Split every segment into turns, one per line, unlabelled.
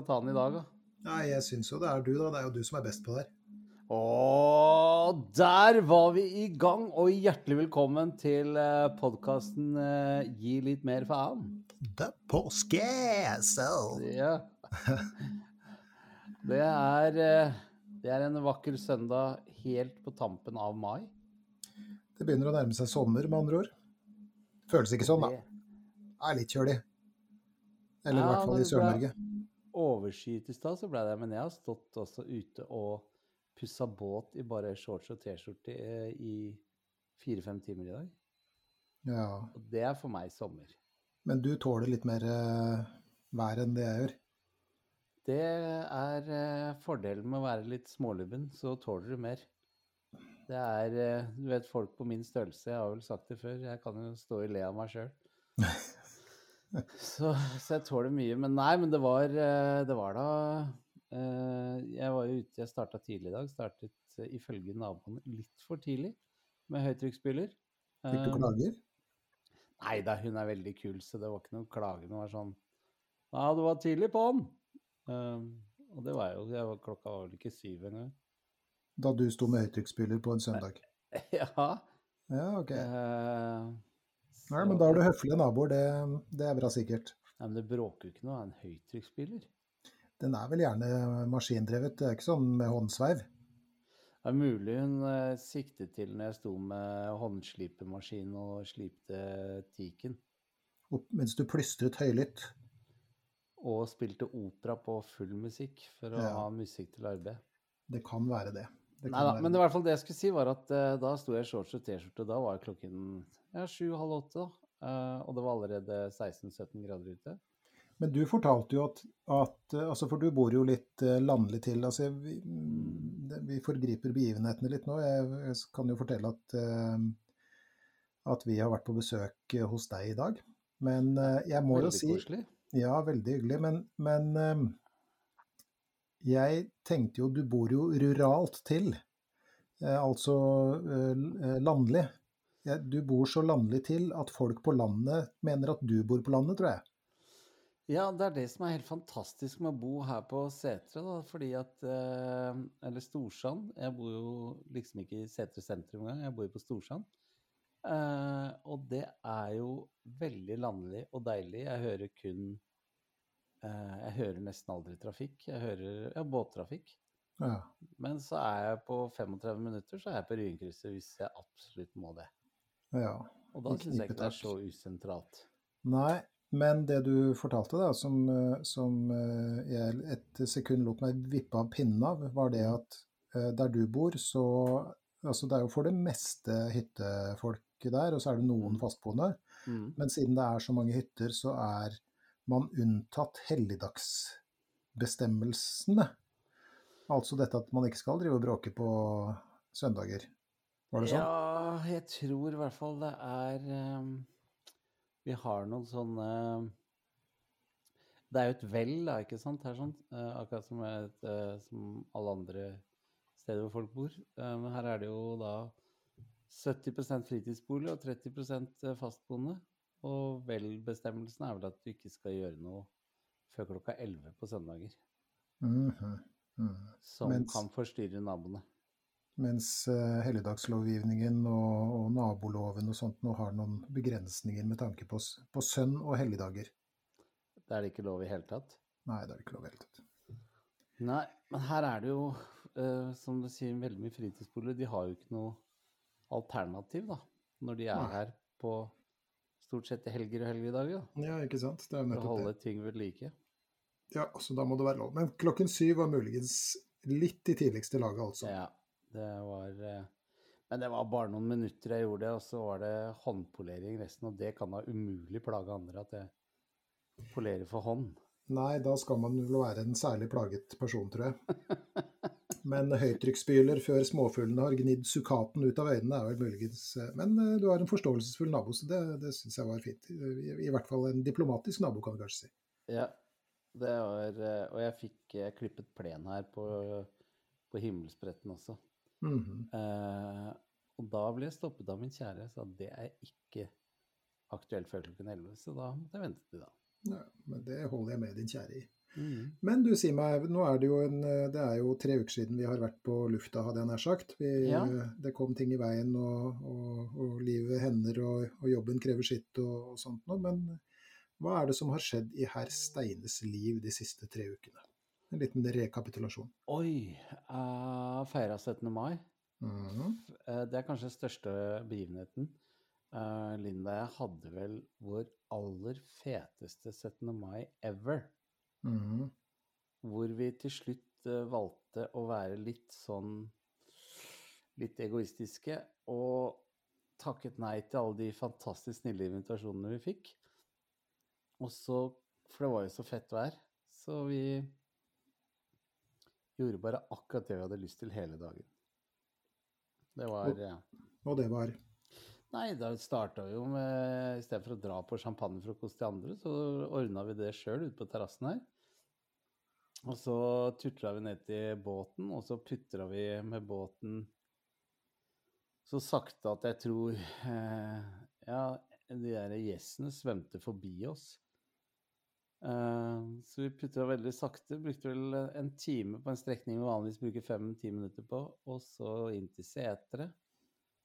Skal ta den i dag, da?
Nei, jeg syns jo det er du, da. Det er jo du som er best på det her.
Og der var vi i gang, og hjertelig velkommen til podkasten Gi litt mer faen.
The Postcastle.
Ja. Det er, eh, det er en vakker søndag helt på tampen av mai.
Det begynner å nærme seg sommer, med andre ord. Føles ikke sånn, da.
Det
Det er litt kjølig. Eller i
Ja,
hvert fall i Sør-Norge.
Overskyet i stad, så ble det, men jeg har stått også ute og pussa båt i bare shorts og T-skjorte eh, i fire-fem timer i dag.
Ja.
Og det er for meg sommer.
Men du tåler litt mer eh, vær enn det jeg gjør.
Det er eh, fordelen med å være litt smålubben, så tåler du mer. Det er Du vet, folk på min størrelse, jeg har vel sagt det før, jeg kan jo stå i le av meg sjøl. Så, så jeg tåler mye. Men nei, men det var, eh, det var da eh, Jeg var jo ute, jeg starta tidlig i dag. Startet eh, ifølge naboene litt for tidlig med høytrykksspyler.
Fikk du klager?
Nei da, hun er veldig kul, så det var ikke noe klager. Det var sånn Ja, du var tidlig på'n. Og det var jo jeg var, Klokka var vel ikke syv engang.
Da du sto med høytrykksspyler på en søndag?
ja.
Ja, ok.
eh,
Nei, men da har du høflige naboer, det, det er bra sikkert.
Nei, men det bråker jo ikke noe av en høytrykksspyler.
Den er vel gjerne maskindrevet, det er ikke sånn med håndsveiv?
Det er mulig hun eh, siktet til når jeg sto med håndslipemaskin og slipte tiken.
Og mens du plystret høylytt.
Og spilte opera på full musikk for å
Ja.
ha musikk til arbeid.
Det kan være det.
Nei da,
være
men i hvert fall det jeg skulle si, var at uh, da sto jeg i shorts og T-skjorte. Da var klokken ja, sju-halv åtte. Eh, og det var allerede 16-17 grader ute.
Men du fortalte jo at, at eh, altså For du bor jo litt landlig til. altså Vi, mm, vi forgriper begivenhetene litt nå. Jeg, jeg kan jo fortelle at, at vi har vært på besøk hos deg i dag. Men jeg må jo
Veldig
si
koselig.
Ja, veldig hyggelig. Men, men jeg tenkte jo du bor jo ruralt til. Eh, altså eh, eh, landlig. Du bor så landlig til at folk på landet mener at du bor på landet, tror jeg.
Ja, det er det som er helt fantastisk med å bo her på Setre, da. Fordi at Eller Storsand. Jeg bor jo liksom ikke i Setre sentrum engang, jeg bor jo på Storsand. Og det er jo veldig landlig og deilig. Jeg hører kun Jeg hører nesten aldri trafikk. Jeg hører ja, båttrafikk.
Ja.
Men så er jeg på 35 minutter, så er jeg på Ryenkrysset hvis jeg absolutt må det.
ja.
Og da syns jeg ikke det er så usentralt.
Nei, men det du fortalte, da, som, eh, som eh, jeg et sekund lot meg vippe av pinnen av, var det at eh, der du bor, så Altså, det er jo for det meste hyttefolk der, og så er det noen
Mm.
fastboende.
Mm.
Men siden det er så mange hytter, så er man unntatt helligdagsbestemmelsene. Altså dette at man ikke skal drive og bråke på søndager. Var det sånn?
Ja, jeg tror i hvert fall det er um, Vi har noen sånne Det er jo et vel, da, ikke sant? Her sånn, uh, akkurat som, et, uh, som alle andre steder hvor folk bor. Eh, Men her er det jo da 70% fritidsbolig og 30% fastboende. Og vel-bestemmelsen er vel at du ikke skal gjøre noe før klokka 11 på søndager.
Mhm, mhm.
Som
Mens-
kan forstyrre naboene.
Mens uh, helligdagslovgivningen og, og naboloven og sånt nå har noen begrensninger med tanke på, på sønn og helligdager.
Det er det ikke lov i hele tatt.
Nei, det er det ikke lov i hele tatt.
Nei, men her er det jo, uh, som du sier, veldig mye fritidsboliger. De har jo ikke noe alternativ, da, når de er
Nei.
her på stort sett i helger og helgedager, da,
Ja, ikke sant. Det er
for å
nettopp det.
holde ting ved like.
Ja, så da må det være lov. Men klokken syv var muligens litt i tidligste laget, altså.
Ja, det var eh, Men det var bare noen minutter jeg gjorde det, og så var det håndpolering resten. Og det kan da umulig plage andre at jeg polerer for hånd.
Nei, da skal man vel være en særlig plaget person, tror jeg. Men høytrykksspyler før småfuglene har gnidd sukkaten ut av øynene, er vel muligens Men eh, du har en forståelsesfull nabo, så det, det syns jeg var fint. I, I, hvert fall en diplomatisk nabo, kan vi kanskje si.
Ja, det var eh, Og jeg fikk jeg klippet plen her på, på himmelspretten også.
Mm -hmm.
eh, og da ble jeg stoppet av min kjære, så det er ikke aktuelt før klokken 11, så da måtte jeg vente til da.
Ja, men det holder jeg med din kjære i.
Mm.
Men du, si meg, nå er det jo en, det er jo tre uker siden vi har vært på lufta, hadde jeg nær sagt. Vi,
Ja.
Det kom ting i veien, og, og, og livet hender, og, og jobben krever sitt og, sånt noe. Men hva er det som har skjedd i herr Steines liv de siste tre ukene? En liten rekapitulasjon.
Oi! Uh, feira 17. mai.
Mhm.
Eh, det er kanskje den største begivenheten. Uh, Linda jeg hadde vel vår aller feteste 17. mai ever.
Mhm.
Hvor vi til slutt eh, valgte å være litt sånn litt egoistiske og takket nei til alle de fantastisk snille invitasjonene vi fikk. Og så, for det var jo så fett vær, så vi gjorde bare akkurat det vi hadde lyst til hele dagen. Det var og,
Og det var
Nei, da starta vi jo med I stedet for å dra på champagnefrokost til andre, så ordna vi det sjøl ute på terrassen her. Og så tutla vi ned til båten, og så putra vi med båten så sakte at jeg tror eh, Ja, de der gjessene svømte forbi oss. Eh, så vi putra veldig sakte. Brukte vel en time på en strekning vi vanligvis bruker fem-ti minutter på, og så inn til seteret.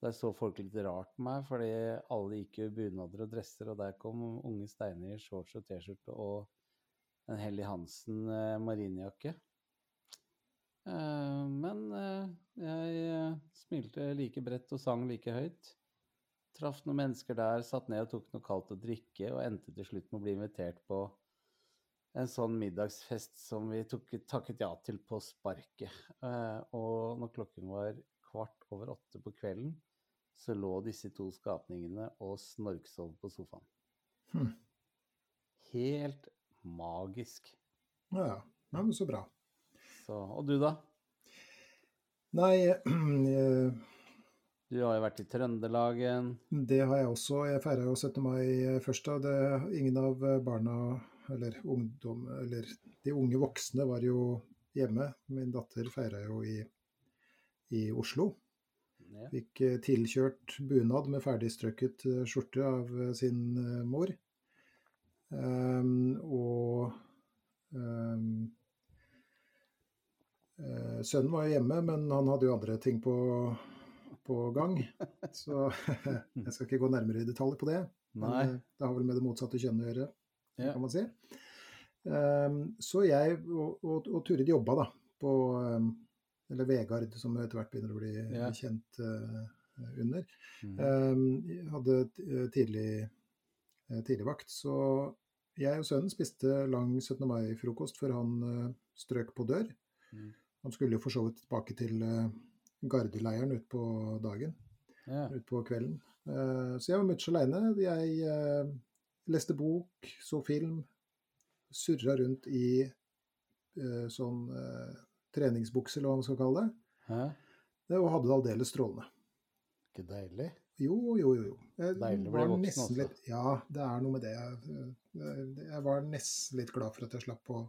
Der så folk litt rart på meg, fordi alle gikk jo i bunader og dresser, og der kom unge Steiner i shorts og T-skjorte og en Helly Hansen eh, marinjakke. Eh, men eh, jeg eh, smilte like bredt og sang like høyt. Traff noen mennesker der, satt ned og tok noe kaldt å drikke, og endte til slutt med å bli invitert på en sånn middagsfest som vi tok, takket ja til på sparket. Og når klokken var kvart over åtte på kvelden, så lå disse to skapningene og snorksov på sofaen.
Hm.
Helt magisk.
Ja, ja. ja men så bra.
Så, og du, da?
Nei, eh,
Du har jo vært i Trøndelagen.
det har jeg også. Jeg feira jo 17. mai først. da. Det, ingen av barna, eller ungdom, eller de unge voksne, var jo hjemme. Min datter feira jo i, i Oslo.
Ja.
Fikk eh, tilkjørt bunad med ferdigstrøkket eh, skjorte av eh, sin mor. Um, og eh, sønnen var jo hjemme, men han hadde jo andre ting på, på gang. Så jeg skal ikke gå nærmere i detalj på det.
Nei.
Men det har vel med det motsatte kjønnet å gjøre,
Ja.
kan man si. Um, så jeg og, og, og Turid jobba da på Eller Vegard, som etter hvert begynner å bli
Ja.
kjent eh, under.
mm.
Ehm, hadde tidlig, tidlig, vakt. så jeg og sønnen spiste lang 17. mai-frokost før han eh, strøk på dør.
Mm.
Han skulle jo for så vidt tilbake til gardeleiren utpå dagen,
Ja.
utpå kvelden. Eh, så jeg var mutters aleine. Jeg eh, leste bok, så film, surra rundt i eh, sånn eh, treningsbukse, eller hva man skal kalle det,
Hæ?
det og hadde det aldeles strålende.
Ikke deilig?
Jo, jo, jo. jo. Jeg
Deilig å bli
var
voksen også.
Litt, ja, det er noe med det. Jeg, jeg var nesten litt glad for at jeg slapp å,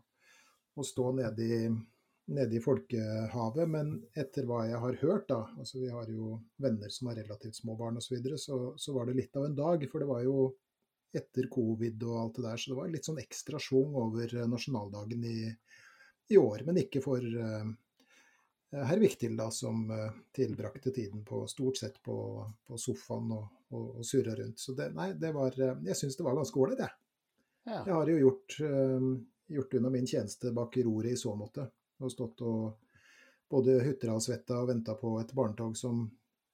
å stå nede i, nede i folkehavet. Men etter hva jeg har hørt, da, altså vi har jo venner som har relativt små barn osv., så, videre, så så var det litt av en dag. For det var jo etter covid og alt det der, så det var litt sånn ekstra schwung over eh, nasjonaldagen i, i år. Men ikke for eh, herr Viktil, da, som eh, tilbrakte tiden på stort sett på, på sofaen og, og, og surra rundt. Så det, nei, det var eh, Jeg syns det var ganske ålreit, jeg.
Ja.
Jeg har jo gjort, gjort unna min tjeneste bak roret i så måte. Og stått og både hutra og svetta og venta på et barnetog som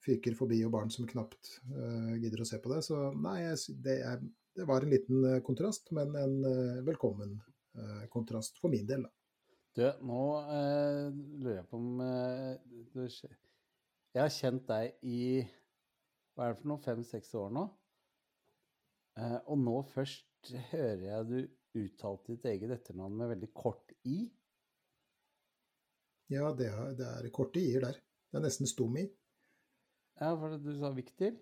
fyker forbi, og barn som knapt uh, gidder å se på det. Så nei, jeg, det, er, det var en liten kontrast, men en velkommen kontrast for min del, da.
Du, nå eh, lurer jeg på om eh, du, Jeg har kjent deg i hva er det for noe, fem-seks år nå. Eh, og nå først hører jeg du uttalte ditt eget etternavn med veldig kort i.
Ja, det er, det er korte i-er der. Det er nesten stum i.
Ja, for du sa Viktil?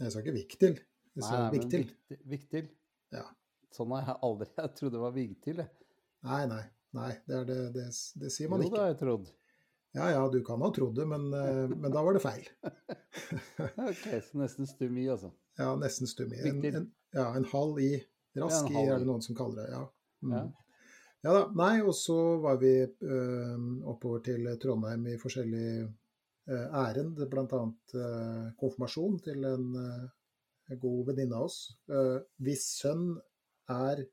Jeg sa ikke Viktil. Jeg sa
Nei.
Viktil.
Viktil.
Ja.
Sånn har jeg aldri Jeg trodde det var Vigtil, jeg.
Nei, nei. Nei, det, er det, det, det sier man
Jo, det har jeg trodd.
Ja ja, du kan ha trodd det, men, eh, men da var det feil.
Ok, så nesten stum i, altså.
Ja, nesten stum i. En, en, ja, en halv i. Rask
Ja,
i, er det noen som kaller det. Ja. Mm.
Ja.
Ja da. Nei, og så var vi eh, oppover til Trondheim i forskjellig uh, ærend, bl.a. Uh, konfirmasjon til en, en god venninne av oss, uh, hvis sønn er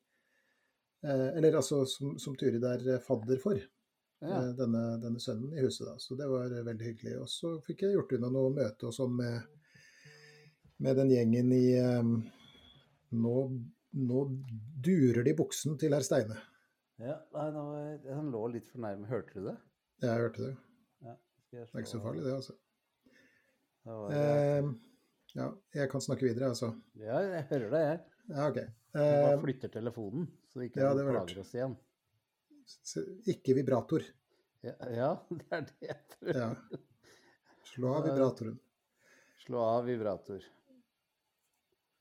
Eller altså som, som Turid er fadder for,
Ja.
eh, denne, denne sønnen i huset. da, Så det var veldig hyggelig. Og så fikk jeg gjort unna noe møte og sånn med, med den gjengen i eh, nå, nå durer de buksen til herr Steine.
ja nei, nå, han lå litt for nærme. Hørte du det?
Ja, Jeg hørte det.
Ja,
Det er ikke så farlig, det, altså.
Det
Eh, ja, jeg kan snakke videre, altså.
Ja, jeg hører deg, jeg.
Ja, OK.
Du bare
Eh,
flytter telefonen, så ikke
ja, det
plager oss igjen.
ikke vibrator.
Ja, ja, det er det jeg tror.
Ja. Slå av vibratoren.
Slå av vibrator.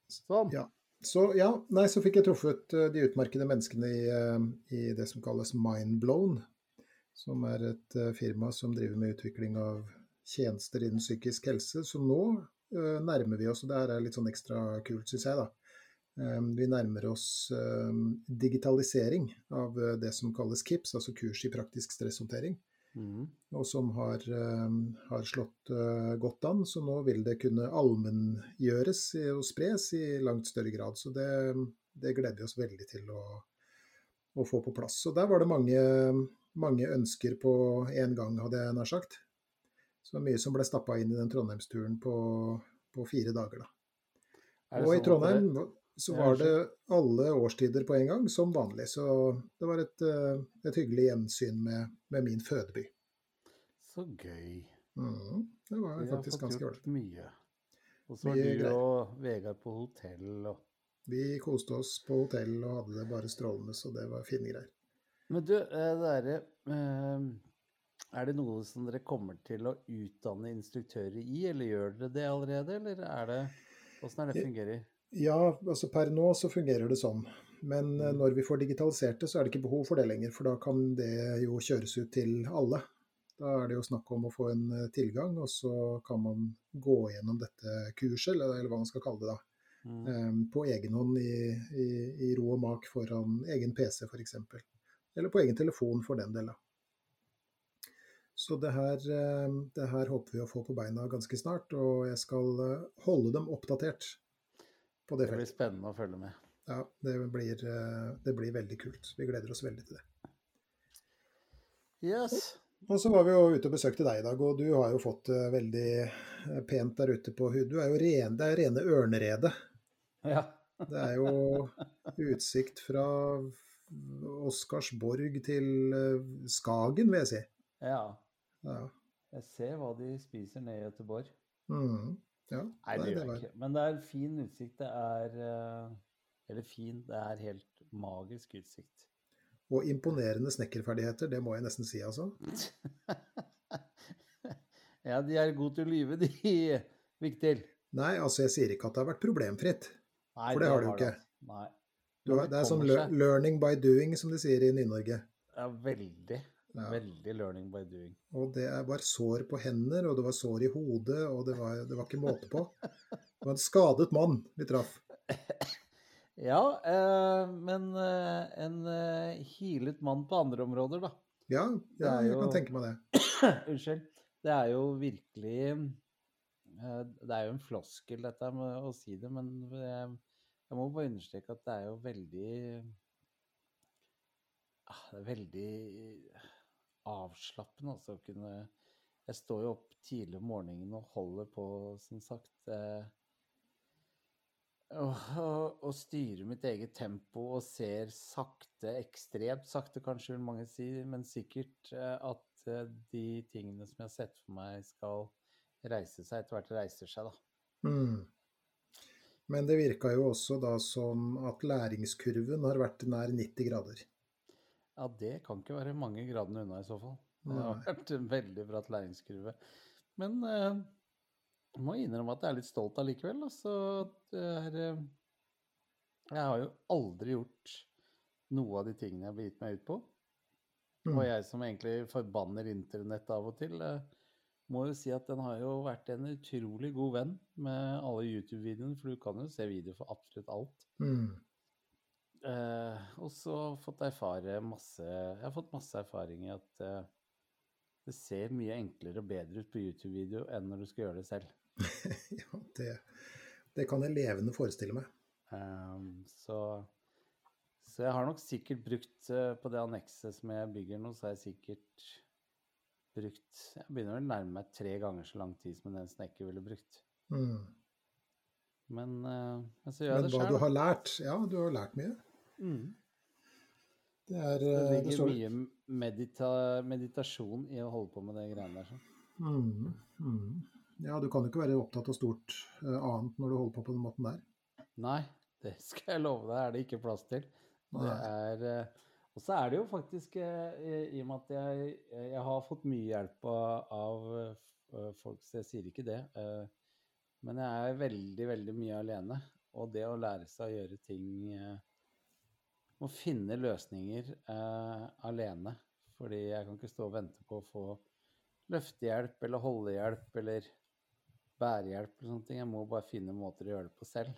Sånn.
Ja. Så ja, nei, så fikk jeg truffet eh, de utmerkede menneskene i, eh, i det som kalles Mindblown, som er et eh, firma som driver med utvikling av tjenester innen psykisk helse. Så nå eh, nærmer vi oss, og det her er litt sånn ekstra kult, syns jeg, da. Eh, vi nærmer oss eh, digitalisering av eh, det som kalles KIPS, altså kurs i praktisk stresshåndtering
Mm.
og som har, eh, har slått eh, godt an. Så nå vil det kunne allmenngjøres og spres i langt større grad. Så det, det gleder vi oss veldig til å, å få på plass. Så der var det mange, mange ønsker på én gang, hadde jeg nær sagt. Så mye som ble stappa inn i den Trondheimsturen på, på fire dager, da. Og i
sånn i
Trondheim så var det alle årstider på en gang, som vanlig. Så det var et, eh, et hyggelig gjensyn med, med min fødeby.
Så gøy.
Mm, det var
Vi
faktisk ganske ålreit.
mye. Og så var du
greier.
og Vegard på hotell og
Vi koste oss på hotell og hadde det bare strålende, så det var fine greier.
Men du, eh, det derre eh, Er det noe som dere kommer til å utdanne instruktører i, eller gjør dere det allerede, eller er det Åssen er det fungerer?
Ja, altså per nå så fungerer det sånn. Men eh,
Mm.
når vi får digitalisert det, så er det ikke behov for det lenger. For da kan det jo kjøres ut til alle. Da er det jo snakk om å få en eh, tilgang, og så kan man gå gjennom dette kurset, eller, eller hva man skal kalle det da.
Mm.
eh, På egen hånd i, i, i ro og mak foran egen PC f.eks. Eller på egen telefon for den del. Så det her, det her håper vi å få på beina ganske snart, og jeg skal holde dem oppdatert på det
Det blir spennende å følge med.
Ja, det blir, eh, det blir veldig kult. Vi gleder oss veldig til det.
Yes.
Og så var vi jo ute og besøkte deg i dag, og du har jo fått det veldig eh, pent der ute på hud. Du er jo ren, det er rene ørneredet.
Ja.
Det er jo utsikt fra Oscarsborg til eh, Skagen, vil jeg si.
ja.
Ja.
Jeg ser hva de spiser nede i Göteborg.
Mhm. Ja.
Nei, det gjør jeg ikke. Men det er fin utsikt. Det er eh, Eller fin, det er helt magisk utsikt.
Og imponerende snekkerferdigheter, det må jeg nesten si, altså.
ja, de er gode til å lyve, de, Viktil.
Nei, altså jeg sier ikke at det har vært problemfritt.
Nei,
For det har du ikke.
altså. Nei.
Du det er sånn
seg.
'learning by doing', som de sier i Ny-Norge.
Ja, veldig.
Ja.
Veldig learning by doing.
Og det var sår på hender, og det var sår i hodet, og det var, det var ikke måte på. Det var en skadet mann vi traff.
Ja, eh, men eh, en eh, healet mann på andre områder, da.
Ja, ja
jeg
jeg kan tenke meg det.
Unnskyld. Det er jo virkelig eh, Det er jo en floskel, dette med å si det, men jeg, jeg må bare understreke at det er jo veldig ah, Det er veldig avslappende altså, å kunne Jeg står jo opp tidlig om morgenen og holder på, som sagt. Eh, og, og, mitt eget tempo og ser sakte, ekstremt sakte kanskje vil mange si, men sikkert eh, at eh, de tingene som jeg har sett for meg skal reise seg etter hvert reiser seg, da.
Mm. Men det virka jo også da som at læringskurven har vært nær 90 grader.
Ja, det kan ikke være mange gradene unna i så fall. Det har vært en veldig bratt læringskurve. Men eh, jeg må innrømme at jeg er litt stolt allikevel. Altså, er eh, Jeg har jo aldri gjort noe av de tingene jeg har begitt meg ut på.
Mm.
Og jeg som egentlig forbanner internett av og til, eh, må jo si at den har jo vært en utrolig god venn med alle YouTube-videoene, for du kan jo se videoer for absolutt alt.
Mm.
Eh, og så fått erfare masse Jeg har fått masse erfaring i at eh, det ser mye enklere og bedre ut på YouTube-video enn når du skal gjøre det selv.
ja, det, det kan jeg levende forestille meg.
Um, så, så jeg har nok sikkert brukt uh, på det annekset som jeg bygger nå, så har jeg sikkert brukt Jeg begynner vel å nærme meg tre ganger så lang tid som en snekker ville brukt.
Mm.
Men, uh, men så gjør jeg
Men hva du har lært? Ja, du har lært mye.
Mm.
Det er
Det
ligger det står-
mye medita meditasjon i å holde på med de greiene der.
Mm, mm. Ja, du kan jo ikke være opptatt av stort uh, annet når du holder på på den måten der.
Nei, det skal jeg love deg, er det ikke plass til. Er eh, Og så er det jo faktisk, uh, i og med at jeg, jeg har fått mye hjelp av, eh, folk, så jeg sier ikke det. eh, Men jeg er veldig, veldig mye alene. Og det å lære seg å gjøre ting eh, Må finne løsninger eh, alene. Fordi jeg kan ikke stå og vente på å få løftehjelp eller holdehjelp eller bærehjelp eller sånne ting. Jeg må bare finne måter å gjøre det på selv.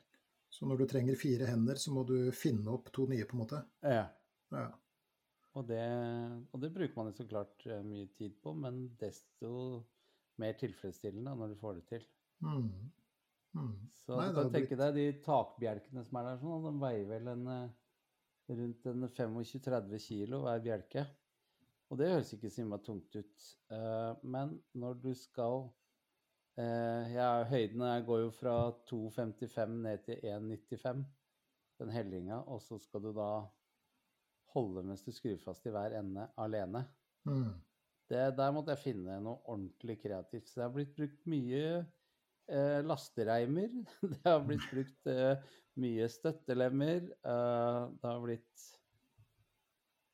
Så når du trenger fire hender, så må du finne opp to nye, på en måte.
Ja.
Ja.
Og det, og det bruker man jo så klart eh, mye tid på, men desto mer tilfredsstillende når du får det til.
Mm. Mm.
Så
Nei,
du kan
tenke
tenke deg de takbjelkene som er der, sånn, de veier vel en, eh, rundt en 25-30 kilo hver bjelke. Og det høres ikke så innmari tungt ut. Eh, men når du skal eh, ja, Høyden jeg går jo fra 2,55 ned til 1,95, den hellinga, og så skal du da holde mens du skrur fast i hver ende alene.
Mm.
Det, der måtte jeg finne noe ordentlig kreativt. Så det har blitt brukt mye eh, lastereimer. Det har blitt brukt eh, mye støttelemmer. Eh, det har blitt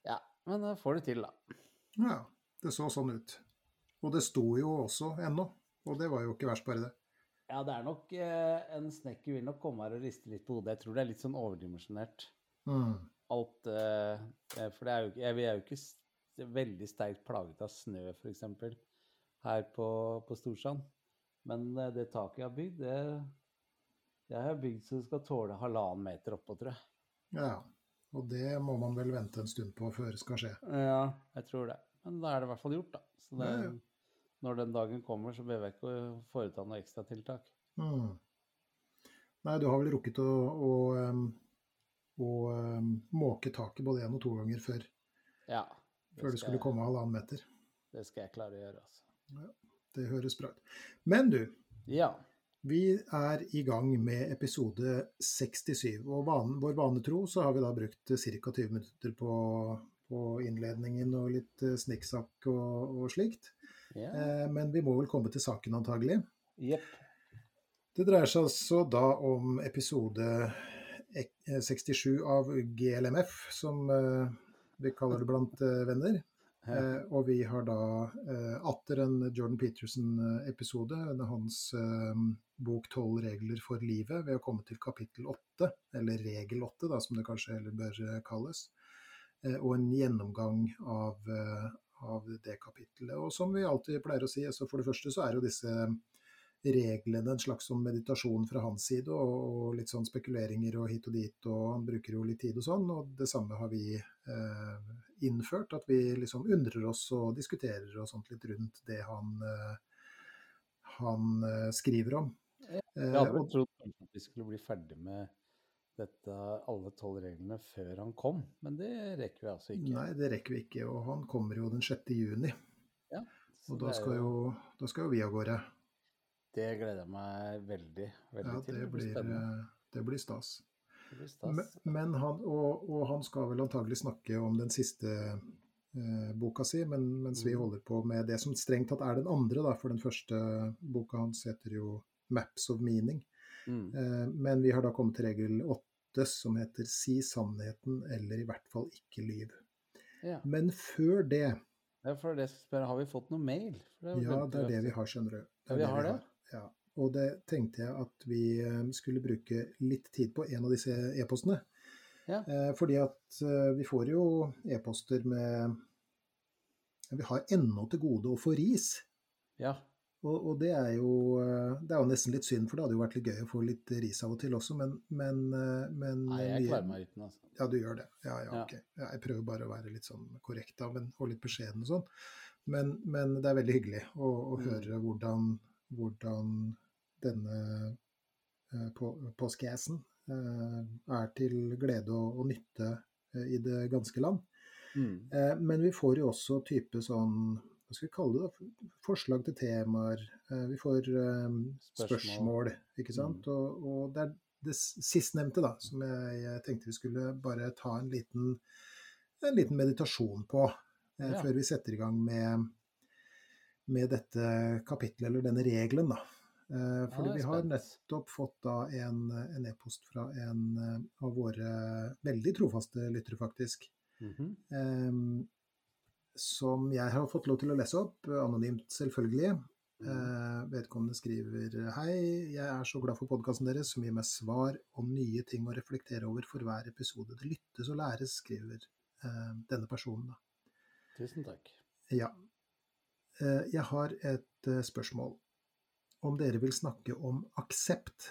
Ja, men jeg får det til, da.
Ja, det så sånn ut. Og det sto jo også ennå. Og det var jo ikke verst, bare det.
Ja, det er nok eh, En snekker vil nok komme her og riste litt på hodet. Jeg tror det er litt sånn overdimensjonert.
Mm.
Alt eh, eh, For det er jo, jeg er jo ikke veldig sterkt plaget av snø, f.eks. her på, på Storsand. Men eh, det taket jeg har bygd, det, det har jeg bygd så det skal tåle halvannen meter oppå, tror jeg.
Ja. Og det må man vel vente en stund på før det skal skje.
Ja, jeg tror det. Men da er det i hvert fall gjort, da. Så det,
Ja, ja.
når den dagen kommer, så behøver jeg ikke å foreta noe ekstratiltak.
Mm. Nei, du har vel rukket å, å, å, å måke taket både én og to ganger før,
Ja.
før det skulle komme halvannen meter.
Det skal jeg klare å gjøre, altså.
Det høres bra ut. Men du,
Ja.
vi er i gang med episode 67. Og vanen, vår vane tro så har vi da brukt ca. 20 minutter på, på innledningen og litt snikksakk og, og slikt.
ja.
Eh, men vi må vel komme til saken antagelig.
Jepp.
Det dreier seg altså da om episode eh, 67 av GLMF, som eh, vi kaller det blant eh, venner. Eh, og vi har da eh, atter en Jordan Peterson-episode, hans eh, bok 'Tolv regler for livet'. ved å komme til kapittel 8, eller regel 8, som det kanskje heller bør eh, kalles. Eh, og en gjennomgang av, eh, av det kapittelet. Og som vi alltid pleier å si, så for det første så er jo disse reglene en slags sånn meditasjon fra hans side, og, og litt sånn spekuleringer og hit og dit, og han bruker jo litt tid og sånn. Og det samme har vi eh, innført, at vi liksom undrer oss og diskuterer og sånt litt rundt det han, eh, han eh, skriver om.
Jeg
Eh,
hadde vel trodd at vi skulle bli ferdig med dette, alle tolv reglene før han kom, men det rekker vi altså ikke.
nei, det rekker vi ikke, og han kommer jo den 6. juni.
Ja,
Og da skal jo, da skal jo vi av gårde.
Det gleder jeg meg veldig, veldig
Ja,
til.
det blir,
spennende.
eh, det blir stas.
Det blir stas.
Men, men han, og, og han skal vel antagelig snakke om den siste eh, boka si, men, mens vi
Mhm.
holder på med det som strengt tatt er den andre, da, for den første boka hans heter jo 'Maps of Meaning'.
Mm.
Eh, men vi har da kommet til regel åtte, som heter 'Si sannheten, eller i hvert fall ikke lyv'.
Ja.
Men før det
ja, for det har vi fått noe mail?
Ja, det er det vi har, skjønner du.
Ja, vi har det?
Ja. Og det tenkte jeg at vi eh, skulle bruke litt tid på en av disse e-postene.
Ja.
Eh, Fordi at eh, vi får jo e-poster med Vi har ennå til gode å få ris.
Ja.
Og, og det, er jo, det er jo nesten litt synd, for det hadde jo vært litt gøy å få litt ris av og til også, men, men, men
Nei, jeg klarer meg uten, altså.
ja, du gjør det. Ja, ja,
Ja.
ok. Ja, jeg prøver bare å være litt sånn korrekt da, men, og litt beskjeden og sånn. Men, men det er veldig hyggelig å, å
Mm.
høre hvordan, hvordan denne eh, på, postcasten eh, er til glede og, og nytte eh, i det ganske land.
Mm.
Eh, men vi får jo også type sånn hva skal vi kalle det da? Forslag til temaer. Vi får eh,
Spørsmål.
spørsmål, ikke sant.
Mm.
Og, og det er det sistnevnte da, som jeg, jeg tenkte vi skulle bare ta en liten, en liten meditasjon på eh,
Ja.
før vi setter i gang med, med dette kapitlet, eller denne regelen. da. Eh, fordi vi har nettopp fått da en en e-post fra en eh, av våre veldig trofaste lyttere, faktisk.
Mhm.
Ehm, som jeg har fått lov til å lese opp, anonymt selvfølgelig.
Mm.
Eh, vedkommende skriver Hei, jeg er så glad for podkasten deres som gir meg svar om nye ting å reflektere over for hver episode. Det lyttes og læres, skriver eh, denne personen. da.
Tusen takk.
Ja. Eh, jeg har et eh, spørsmål. Om dere vil snakke om aksept?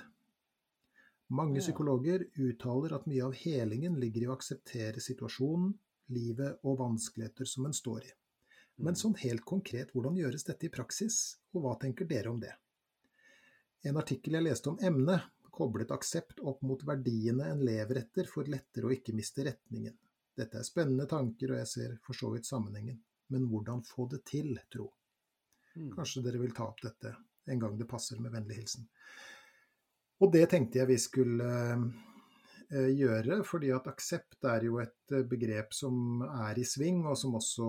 Mange psykologer uttaler at mye av helingen ligger i å akseptere situasjonen, livet og vanskeligheter som en står i. Men
Mm.
sånn helt konkret, hvordan gjøres dette i praksis, og hva tenker dere om det? En artikkel jeg leste om emnet, koblet aksept opp mot verdiene en lever etter for lettere å ikke miste retningen. Dette er spennende tanker, og jeg ser for så vidt sammenhengen. Men hvordan få det til, tro?
Mm.
Kanskje dere vil ta opp dette en gang det passer, med vennlig hilsen. Og det tenkte jeg vi skulle eh, gjøre, fordi at aksept er jo et eh, begrep som er i sving, og som også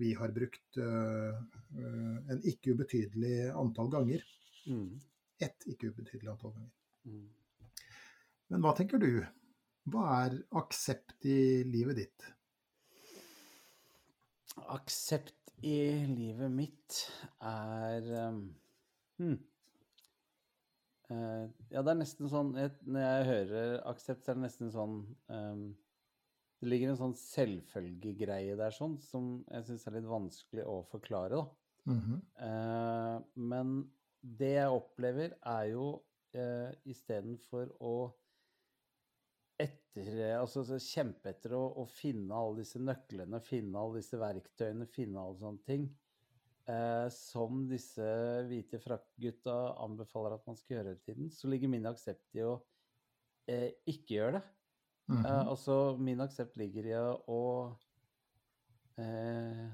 vi har brukt eh, en ikke ubetydelig antall ganger.
Mm.
Ett ikke ubetydelig antall ganger.
Mm.
Men hva tenker du? Hva er aksept i livet ditt?
Aksept i livet mitt er um, hmm. Eh, ja, det er nesten sånn Når jeg hører aksept, så er det nesten sånn um, Det ligger en sånn selvfølgegreie der sånn, som jeg syns er litt vanskelig å forklare, da.
Mm
-hmm. uh, men det jeg opplever, er jo uh, istedenfor å etter, altså, kjempe etter å, å finne alle disse nøklene, finne alle disse verktøyene, finne alle sånne ting, eh, som disse hvite frakkgutta anbefaler at man skal gjøre hele tiden, så ligger min aksept i å eh, ikke gjøre det.
Mhm.
Eh, altså, min aksept ligger i å eh,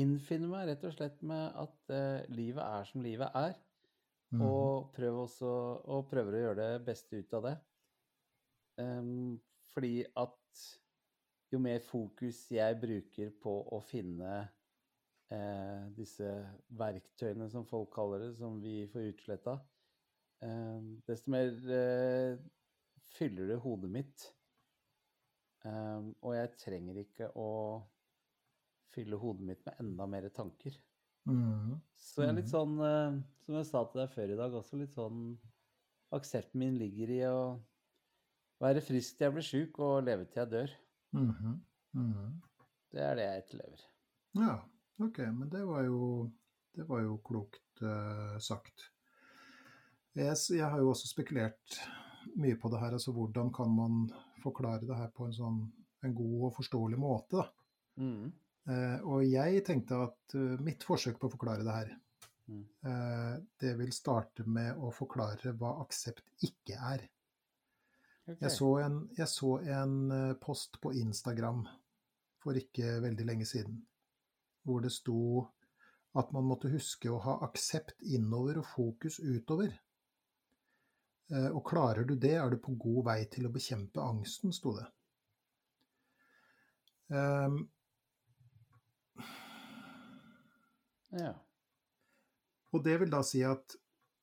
innfinne meg rett og slett med at eh, livet er som livet er,
Mm.
og, prøve også, og prøver å gjøre det beste ut av det. Em, fordi at jo mer fokus jeg bruker på å finne eh, disse verktøyene, som folk kaller det, som vi får utsletta, eh, desto mer eh, fyller det hodet mitt. Em, og jeg trenger ikke å fylle hodet mitt med enda mer tanker.
Mm.
Så jeg er litt
Mhm.
sånn, eh, som jeg sa til deg før i dag, også litt sånn Aksepten min ligger i å være frisk til jeg blir sjuk, og leve til jeg dør.
Mhm. Mhm.
Det er det jeg etterlever.
Ja, ok, men det var jo, det var jo klokt uh, sagt. Jeg, jeg har jo også spekulert mye på det her, altså hvordan kan man forklare det her på en sånn en god og forståelig måte, da.
Mm.
Uh, og jeg tenkte at uh, mitt forsøk på å forklare det her,
Mm.
det vil starte med å forklare hva aksept ikke er.
Okay.
Jeg, så en, jeg, så en, eh, post på Instagram for ikke veldig lenge siden hvor det sto at man måtte huske å ha aksept innover og fokus utover. Eh, og klarer du det, er du på god vei til å bekjempe angsten, sto det. Um,
ja.
Og det vil da si at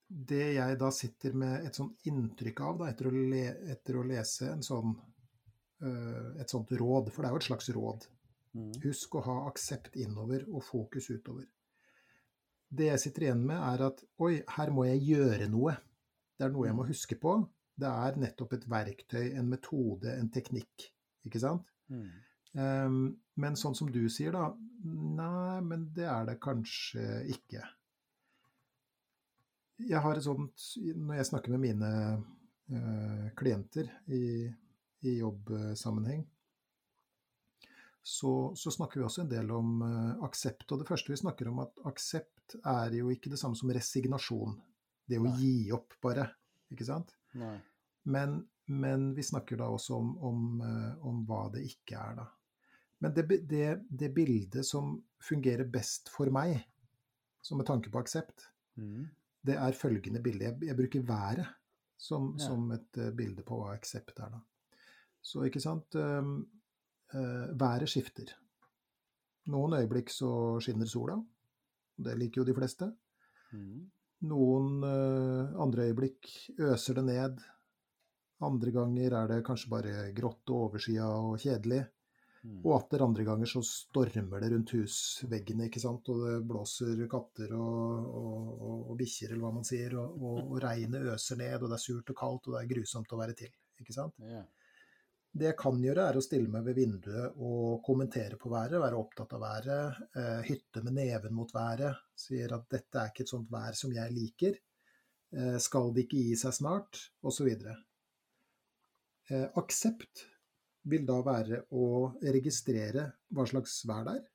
det jeg da sitter med et sånt inntrykk av da, etter, å le, etter å lese en sånn, uh, et sånt råd, for det er jo et slags råd
Mm.
Husk å ha aksept innover og fokus utover. Det jeg sitter igjen med, er at oi, her må jeg gjøre noe. Det er noe jeg må huske på. Det er nettopp et verktøy, en metode, en teknikk. Ikke sant?
Mm.
Um, men sånn som du sier, da Nei, men det er det kanskje ikke. Jeg har et sånt Når jeg snakker med mine uh, klienter i, i jobbsammenheng, så, så, snakker vi også en del om uh, aksept. Og det første vi snakker om, at aksept er jo ikke det samme som resignasjon. Det å
Nei.
gi opp, bare. Ikke sant? Men, men vi snakker da også om, om, uh, om, hva det ikke er, da. Men det, det, det, bildet som fungerer best for meg, som med tanke på aksept,
Mm.
Det er følgende bilde. Jeg, jeg bruker været som,
Ja.
som et uh, bilde på hva aksept er, da. Så ikke sant um, uh, Været skifter. Noen øyeblikk så skinner sola. Det liker jo de fleste.
Mm.
Noen uh, andre øyeblikk øser det ned. Andre ganger er det kanskje bare grått og overskya og kjedelig.
Mm.
Og atter andre ganger så stormer det rundt husveggene, ikke sant. Og det blåser katter og, og, og, og bikkjer, eller hva man sier. Og, og, og regnet øser ned, og det er surt og kaldt, og det er grusomt å være til. Ikke sant.
Yeah.
Det jeg kan gjøre, er å stille meg ved vinduet og kommentere på været, være opptatt av været, eh, hytte med neven mot været, sier at dette er ikke et sånt vær som jeg liker, eh, skal det ikke gi seg snart, osv. Eh, aksept vil da være å registrere hva slags vær det er,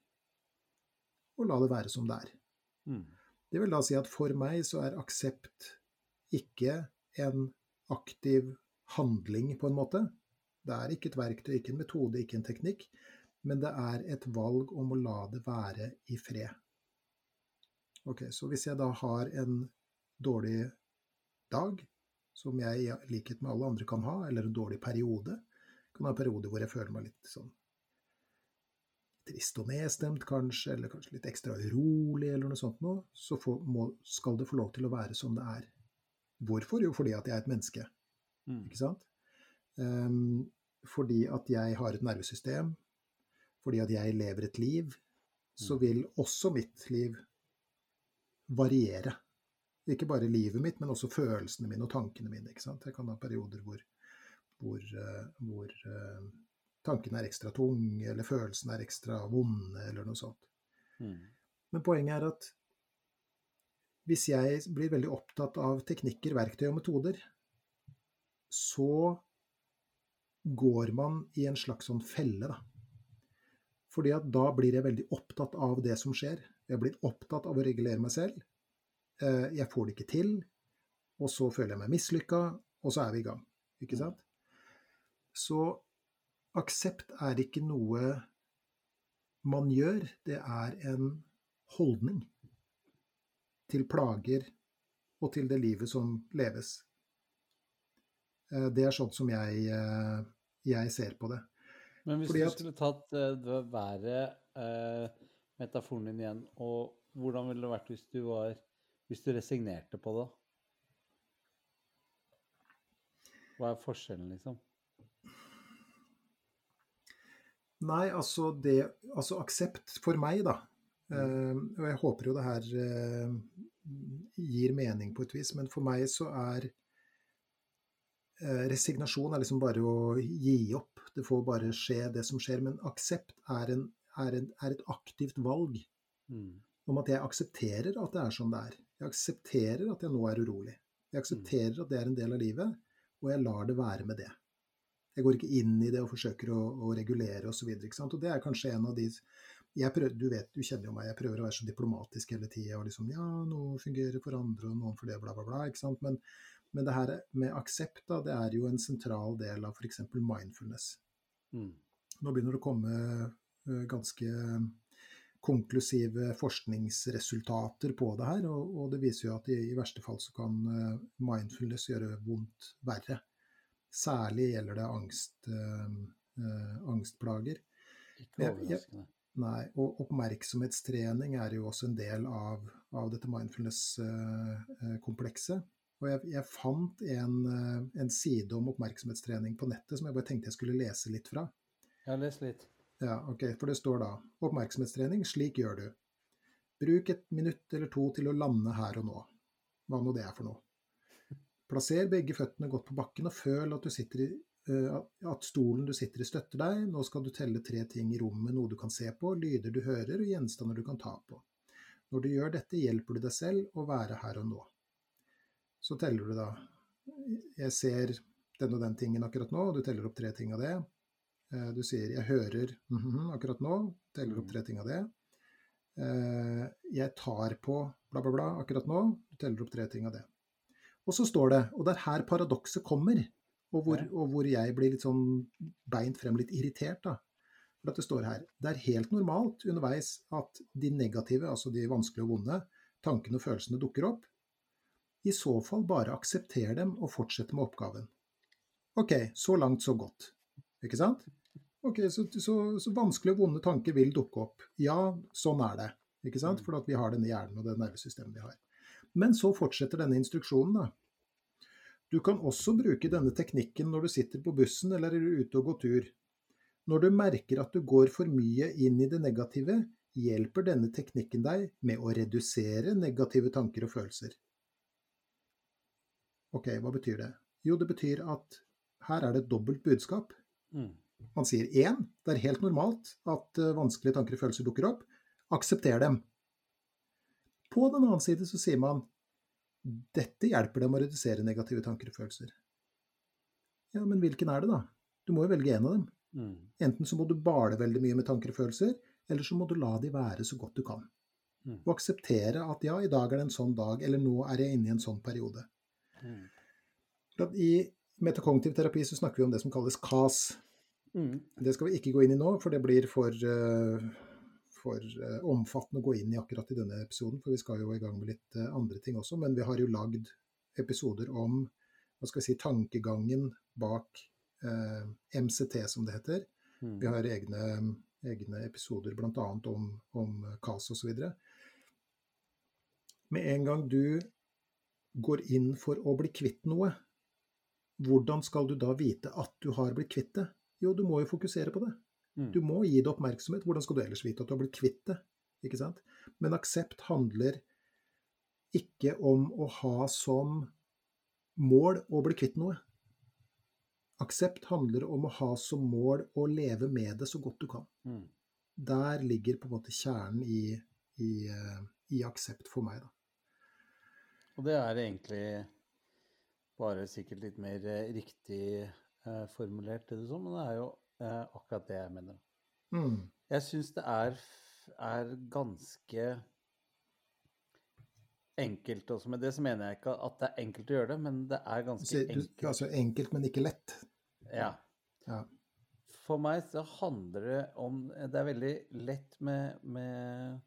og la det være som det er.
Mm.
Det vil da si at for meg så er aksept ikke en aktiv handling, på en måte. Det er ikke et verktøy, ikke en metode, ikke en teknikk, men det er et valg om å la det være i fred. Ok, Så hvis jeg da har en dårlig dag, som jeg i likhet med alle andre kan ha, eller en dårlig periode, kan en perioder hvor jeg føler meg litt sånn trist og nedstemt, kanskje, eller kanskje litt ekstra urolig, eller noe sånt noe, så få, må, skal det få lov til å være som det er. Hvorfor? Jo, fordi at jeg er et menneske.
Mm.
Ikke sant? Um, fordi at jeg har et nervesystem, fordi at jeg lever et liv, så vil også mitt liv variere. Ikke bare livet mitt, men også følelsene mine og tankene mine. Ikke sant? Jeg kan ha perioder hvor, hvor, uh, hvor tanken er ekstra tung, eller følelsen er ekstra vond, eller noe sånt.
Mm.
Men poenget er at hvis jeg blir veldig opptatt av teknikker, verktøy og metoder, så går man i en slags sånn felle, da. Fordi at da blir jeg veldig opptatt av det som skjer. Jeg blir opptatt av å regulere meg selv. Eh, Jeg får det ikke til, og så føler jeg meg mislykka, og så er vi i gang. Ikke sant? Så aksept er ikke noe man gjør, det er en holdning til plager og til det livet som leves. Eh, Det er sånn som jeg, eh, jeg ser på det.
Men hvis
Fordi
du skulle tatt uh, det været, eh, metaforen din igjen, og hvordan ville det vært hvis du var Hvis du resignerte på det? Hva er forskjellen, liksom?
Nei, altså det Altså aksept for meg, da. Eh, og jeg håper jo det her eh, gir mening på et vis, men for meg så er eh, Resignasjon er liksom bare å gi opp. Det får bare skje, det som skjer. Men aksept er, en, er, en, er et aktivt valg
Mm.
om at jeg aksepterer at det er som det er. Jeg aksepterer at jeg nå er urolig. Jeg aksepterer at det er en del av livet, og jeg lar det være med det. Jeg går ikke inn i det og forsøker å, å regulere osv. Og, og det er kanskje en av de jeg prøver, Du vet, du kjenner jo meg, jeg prøver å være så diplomatisk hele tida. Og liksom, ja, noe fungerer for andre, og noen for det, bla, bla, bla. ikke sant? Men, men det her med aksept, da, det er jo en sentral del av f.eks. mindfulness.
Mm.
Nå begynner det å komme ganske konklusive forskningsresultater på det her, og, og det viser jo at i, i verste fall så kan mindfulness gjøre vondt verre. Særlig gjelder det angst, eh, eh, angstplager.
Ikke overraskende.
Nei, og oppmerksomhetstrening er jo også en del av, av dette mindfulness-komplekset. Og jeg, jeg fant en, eh, en, side om oppmerksomhetstrening på nettet som jeg bare tenkte jeg skulle lese litt fra.
Ja, les litt.
Ja, ok, For det står da oppmerksomhetstrening, slik gjør du. Bruk et minutt eller to til å lande her og nå. Hva nå det er for noe. Plasser begge føttene godt på bakken og føl at, i, eh, at stolen du sitter i støtter deg. Nå skal du telle tre ting i rommet, noe du kan se på, lyder du hører og gjenstander du kan ta på. Når du gjør dette, hjelper du deg selv å være her og nå. Så teller du da Jeg ser den og den tingen akkurat nå, og du teller opp tre ting av det. Eh, du sier 'jeg hører mm -hmm, akkurat nå', teller opp tre ting av det. Eh, 'Jeg tar på bla, bla, bla akkurat nå', du teller opp tre ting av det. Og så står det, og det er her paradokset kommer, og hvor, og hvor, jeg blir litt sånn beint frem litt irritert, da. For at det står her Det er helt normalt underveis at de negative, altså de vanskelige og vonde, tankene og følelsene dukker opp. I så fall bare aksepter dem og fortsette med oppgaven. Ok, så langt, så godt. Ikke sant? Ok, så, så, så vanskelige og vonde tanker vil dukke opp. Ja, sånn er det. Ikke sant? Mm. For vi har denne hjernen og det nervesystemet vi har. Men så fortsetter denne instruksjonen, da. Du kan også bruke denne teknikken når du sitter på bussen eller er ute og går tur. Når du merker at du går for mye inn i det negative, hjelper denne teknikken deg med å redusere negative tanker og følelser. Ok, hva betyr det? Jo, det betyr at her er det et dobbelt budskap. Mm. Man sier én, det er helt normalt at uh, vanskelige tanker og følelser dukker opp. Aksepter dem. På den annen side så sier man dette hjelper dem å redusere negative tanker og følelser. Ja, men hvilken er det, da? Du må jo velge en av dem. Mm. Enten så må du bale veldig mye med tanker og følelser, eller så må du la de være så godt du kan. Mm. Og akseptere at ja, i dag er det en sånn dag, eller nå er jeg inne i en sånn periode. Mm. I metakognitiv terapi så snakker vi om det som kalles KAS. Mm. Det skal vi ikke gå inn i nå, for det blir for, uh, for uh, omfattende å gå inn i akkurat i denne episoden. For vi skal jo i gang med litt uh, andre ting også. Men vi har jo lagd episoder om hva skal vi si, tankegangen bak MCT, som det heter. Mm. Vi har egne, egne episoder bl.a. om, om KAS osv. Med en gang du går inn for å bli kvitt noe, hvordan skal du da vite at du har blitt kvitt det? Jo, du må jo fokusere på det. Mm. Du må gi det oppmerksomhet. Hvordan skal du ellers vite at du har blitt kvitt det? Ikke sant? Men aksept handler ikke om å ha som mål å bli kvitt noe. Aksept handler om å ha som mål å leve med det så godt du kan. Mm. Der ligger på en måte kjernen i, i, eh, i aksept for meg, da.
Og det er egentlig bare sikkert litt mer eh, riktig eh, formulert, det du sa, men det er jo eh, akkurat det jeg mener. Mm. Jeg syns det er, er, ganske enkelt også. Med det så mener jeg ikke at det er enkelt å gjøre det, men det er ganske enkelt.
Altså enkelt, men ikke lett?
Ja. ja. For meg så handler det om Det er veldig lett med, med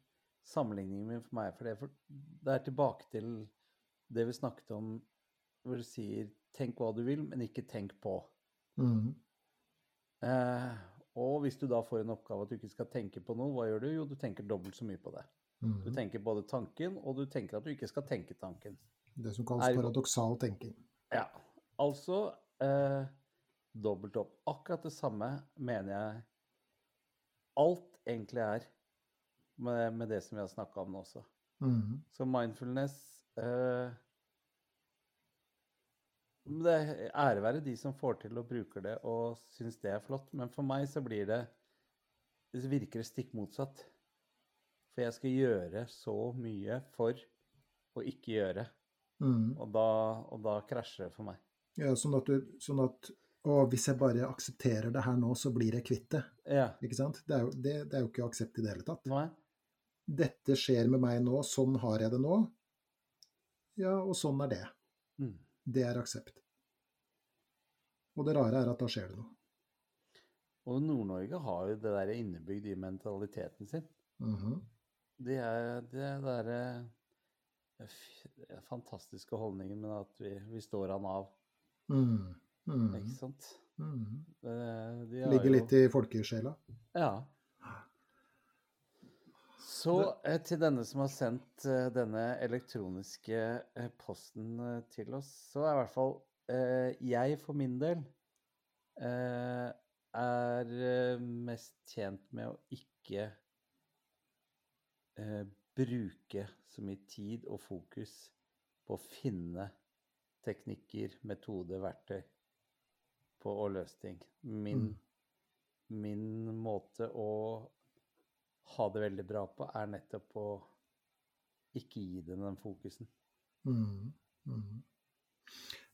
sammenligningen min for meg, for det, for det er tilbake til det vi snakket om hvor du sier 'tenk hva du vil, men ikke tenk på'. Mm. Eh, og hvis du da får en oppgave at du ikke skal tenke på noe, hva gjør du? Jo, du tenker dobbelt så mye på det. Mm. Du tenker både tanken, og du tenker at du ikke skal tenke tanken.
Det som kalles er, paradoksal tenking.
Ja. Altså eh, dobbelt opp. Akkurat det samme mener jeg alt egentlig er med, med det som vi har snakka om nå også. Mm. Så mindfulness eh, det er ære være de som får til og bruker det og syns det er flott, men for meg så blir det Det virker stikk motsatt. For jeg skal gjøre så mye for å ikke gjøre. Mm. Og, da, og, da, krasjer det for meg.
Ja, sånn at du sånn at, Og hvis jeg bare aksepterer det her nå, så blir jeg kvitt det. Ja. Ikke sant? Det er, jo, det, det er jo ikke aksept i det hele tatt.
Nei.
Dette skjer med meg nå, sånn har jeg det nå. Ja, og sånn er det. Mm. Det er aksept. Og det rare er at da skjer det noe.
Og Nord-Norge har jo det der innebygd i mentaliteten sin. Mm -hmm. Det er det derre fantastiske holdningen med at vi, vi står han av. Mm. Mm. Ikke sant?
Mm. De Ligger jo... litt i folkesjela?
Ja. Så eh, til denne som har sendt eh, denne elektroniske eh, posten eh, til oss, så er i hvert fall eh, jeg for min del eh, er eh, mest tjent med å ikke eh, bruke så mye tid og fokus på å finne teknikker, metode, verktøy på å løse ting. Min, min måte å ha det veldig bra på, er nettopp å ikke gi den den fokusen.
Mm, mm.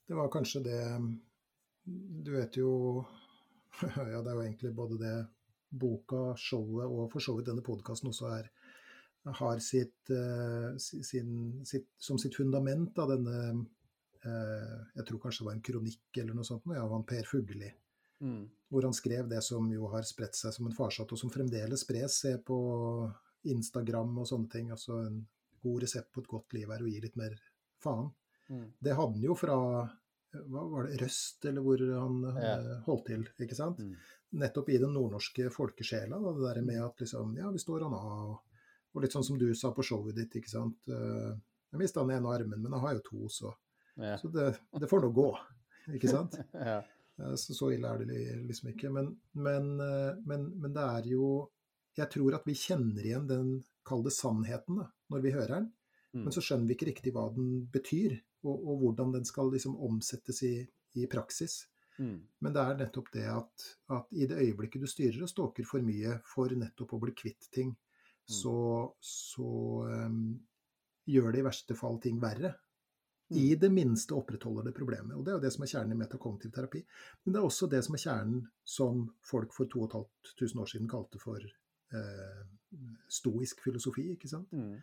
Det var kanskje det Du vet jo Ja, det er jo egentlig både det boka, showet og for så vidt denne podkasten også er har sitt, uh, sin, sitt, som sitt fundament av denne uh, Jeg tror kanskje det var en kronikk eller noe sånt, av han Per Fugelli.
Mm.
Hvor han skrev det som jo har spredt seg som en farsott, og som fremdeles spres. Se på Instagram og sånne ting. Altså en god resept på et godt liv er å gi litt mer faen.
Mm.
Det hadde han jo fra hva var det, Røst, eller hvor han
Ja.
holdt til, ikke sant?
Mm.
Nettopp i den nordnorske folkesjela, da, det der med at liksom, ja, vi står han av, og, og litt sånn som du sa på showet ditt, ikke sant. Eh, Jeg mista den ene armen, men jeg har jo to, så,
Ja.
så det, det får nå gå, ikke sant.
ja.
Eh, Så, så ille er det liksom ikke. Men, men, eh, men, men det er jo Jeg tror at vi kjenner igjen den, kall det sannheten, da, når vi hører den.
Mm.
Men så skjønner vi ikke riktig hva den betyr, og, og hvordan den skal liksom omsettes i, i praksis.
Mm.
Men det er nettopp det at, at i det øyeblikket du styrer og stalker for mye for nettopp å bli kvitt ting, så, så um, gjør det i verste fall ting verre. I det minste opprettholder det problemet. Og det er jo det som er kjernen i metakognitiv terapi. Men det er også det som er kjernen som folk for 2500 år siden kalte for eh, stoisk filosofi, ikke sant.
Mm.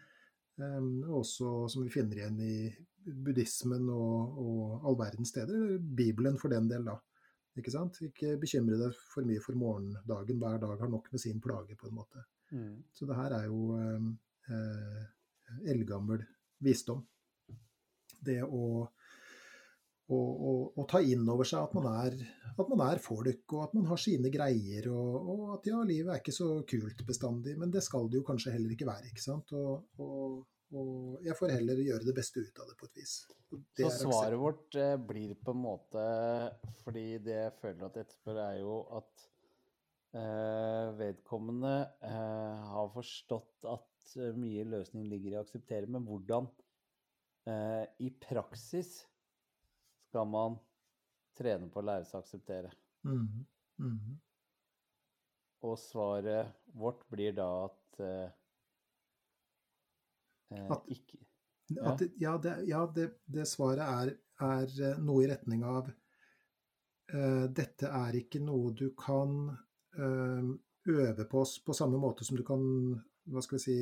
Og også som vi finner igjen i buddhismen og, og all verdens steder, Bibelen for den del, da. Ikke sant? Ikke bekymre deg for mye for morgendagen, hver dag har nok med sin plage, på en måte.
Mm.
Så det her er jo um, eh, eldgammel visdom. Det å, å, å, å ta inn over seg at man, er, at man er folk, og at man har sine greier, og, og at ja, livet er ikke så kult bestandig, men det skal det jo kanskje heller ikke være, ikke sant. Og, og, og jeg får heller gjøre det beste ut av det på et vis.
Så svaret vårt eh, blir på en måte Fordi det jeg føler at etterspør, er jo at eh, vedkommende eh, har forstått at eh, mye løsning ligger i å akseptere, men hvordan eh, i praksis skal man trene på å lære seg å akseptere?
Mm. mhm.
Og svaret vårt blir da at eh, eh,
At-
ikke
At, ja, det, ja det, det svaret er, er eh, noe i retning av eh, Dette er ikke noe du kan eh, øve på på samme måte som du kan hva skal vi si,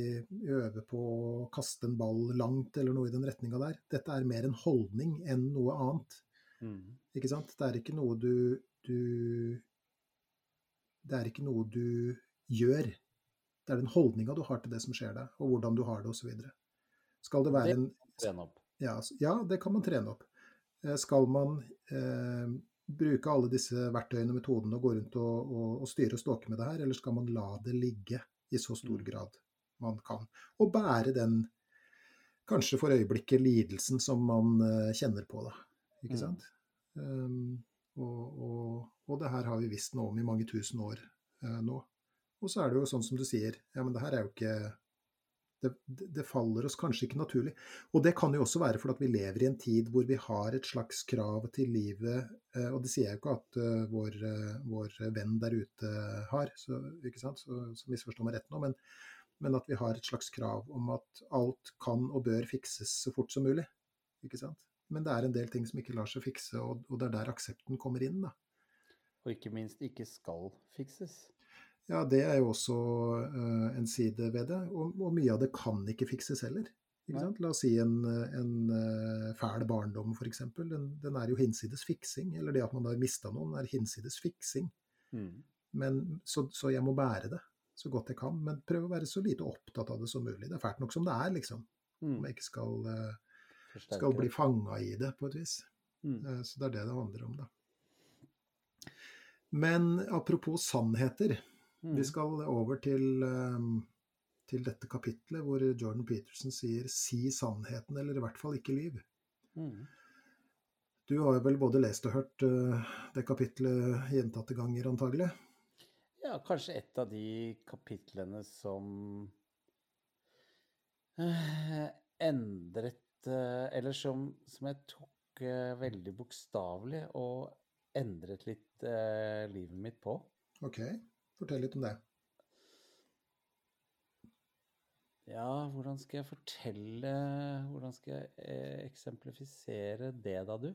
øve på å kaste en ball langt, eller noe i den retninga der. Dette er mer en holdning enn noe annet.
mm,
Ikke sant? Det er ikke noe du, du Det er ikke noe du gjør. Det er den holdninga du har til det som skjer deg, og hvordan du har det, osv. Skal det være en ja, ja, det kan man trene opp. Eh, Skal man eh, bruke alle disse verktøyene og metodene og gå rundt og, og, og styre og ståke med det her, eller skal man la det ligge i så stor
Mm.
grad man kan? Og bære den, kanskje for øyeblikket, lidelsen som man eh, kjenner på, da. Ikke
Mm.
sant? Um, og, og, og det her har vi visst noe om i mange tusen år uh, nå. Og så er det jo sånn som du sier, ja, men det her er jo ikke det, det faller oss kanskje ikke naturlig. Og det kan jo også være fordi at vi lever i en tid hvor vi har et slags krav til livet, eh, og det sier jeg jo ikke at eh, vår, eh, vår venn der ute har, så, ikke sant? så, så misforstå meg rett nå, men, men at vi har et slags krav om at alt kan og bør fikses så fort som mulig. Ikke sant? Men det er en del ting som ikke lar seg fikse, og, og det er der aksepten kommer inn. da.
Og ikke minst ikke skal fikses.
Ja, det er jo også eh, en side ved det. Og, og mye av det kan ikke fikses heller. Ikke sant? La oss si en, en eh, fæl barndom, f.eks. Den, den er jo hinsides fiksing. Eller det at man har mista noen, er hinsides fiksing.
Mm.
Men, så, så jeg må bære det så godt jeg kan. Men prøve å være så lite opptatt av det som mulig. Det er fælt nok som det er, liksom.
Mm.
Om jeg ikke skal, eh, skal bli fanga i det, på et vis.
Mm.
Så det er det det handler om, da. Men apropos sannheter.
Mm.
Vi skal over til, um, til dette kapitlet, hvor Jordan Peterson sier 'si sannheten', eller i hvert fall ikke lyv.
Mm.
Du har vel både lest og hørt uh, det kapitlet gjentatte ganger, antagelig?
Ja, kanskje et av de kapitlene som uh, endret uh, Eller som, som, jeg tok veldig bokstavelig og endret litt livet mitt på.
Ok, fortell litt om det.
Ja, hvordan skal jeg fortelle Hvordan skal jeg eh, eksemplifisere det, da, du?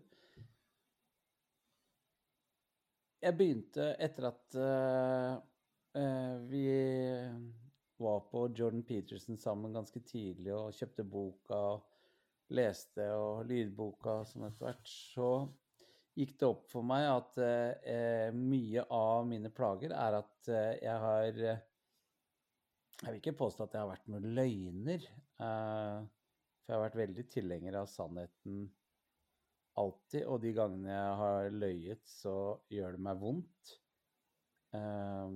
Jeg begynte etter at uh, vi var på Jordan Peterson sammen ganske tidlig og kjøpte boka og leste og lydboka sånn etter hvert, så gikk det opp for meg at eh, mye av mine plager er at jeg har jeg vil ikke påstå at jeg har vært noen løgner, Eh, for jeg har vært veldig tilhenger av sannheten alltid. Og de gangene jeg har løyet, så gjør det meg vondt. Uh,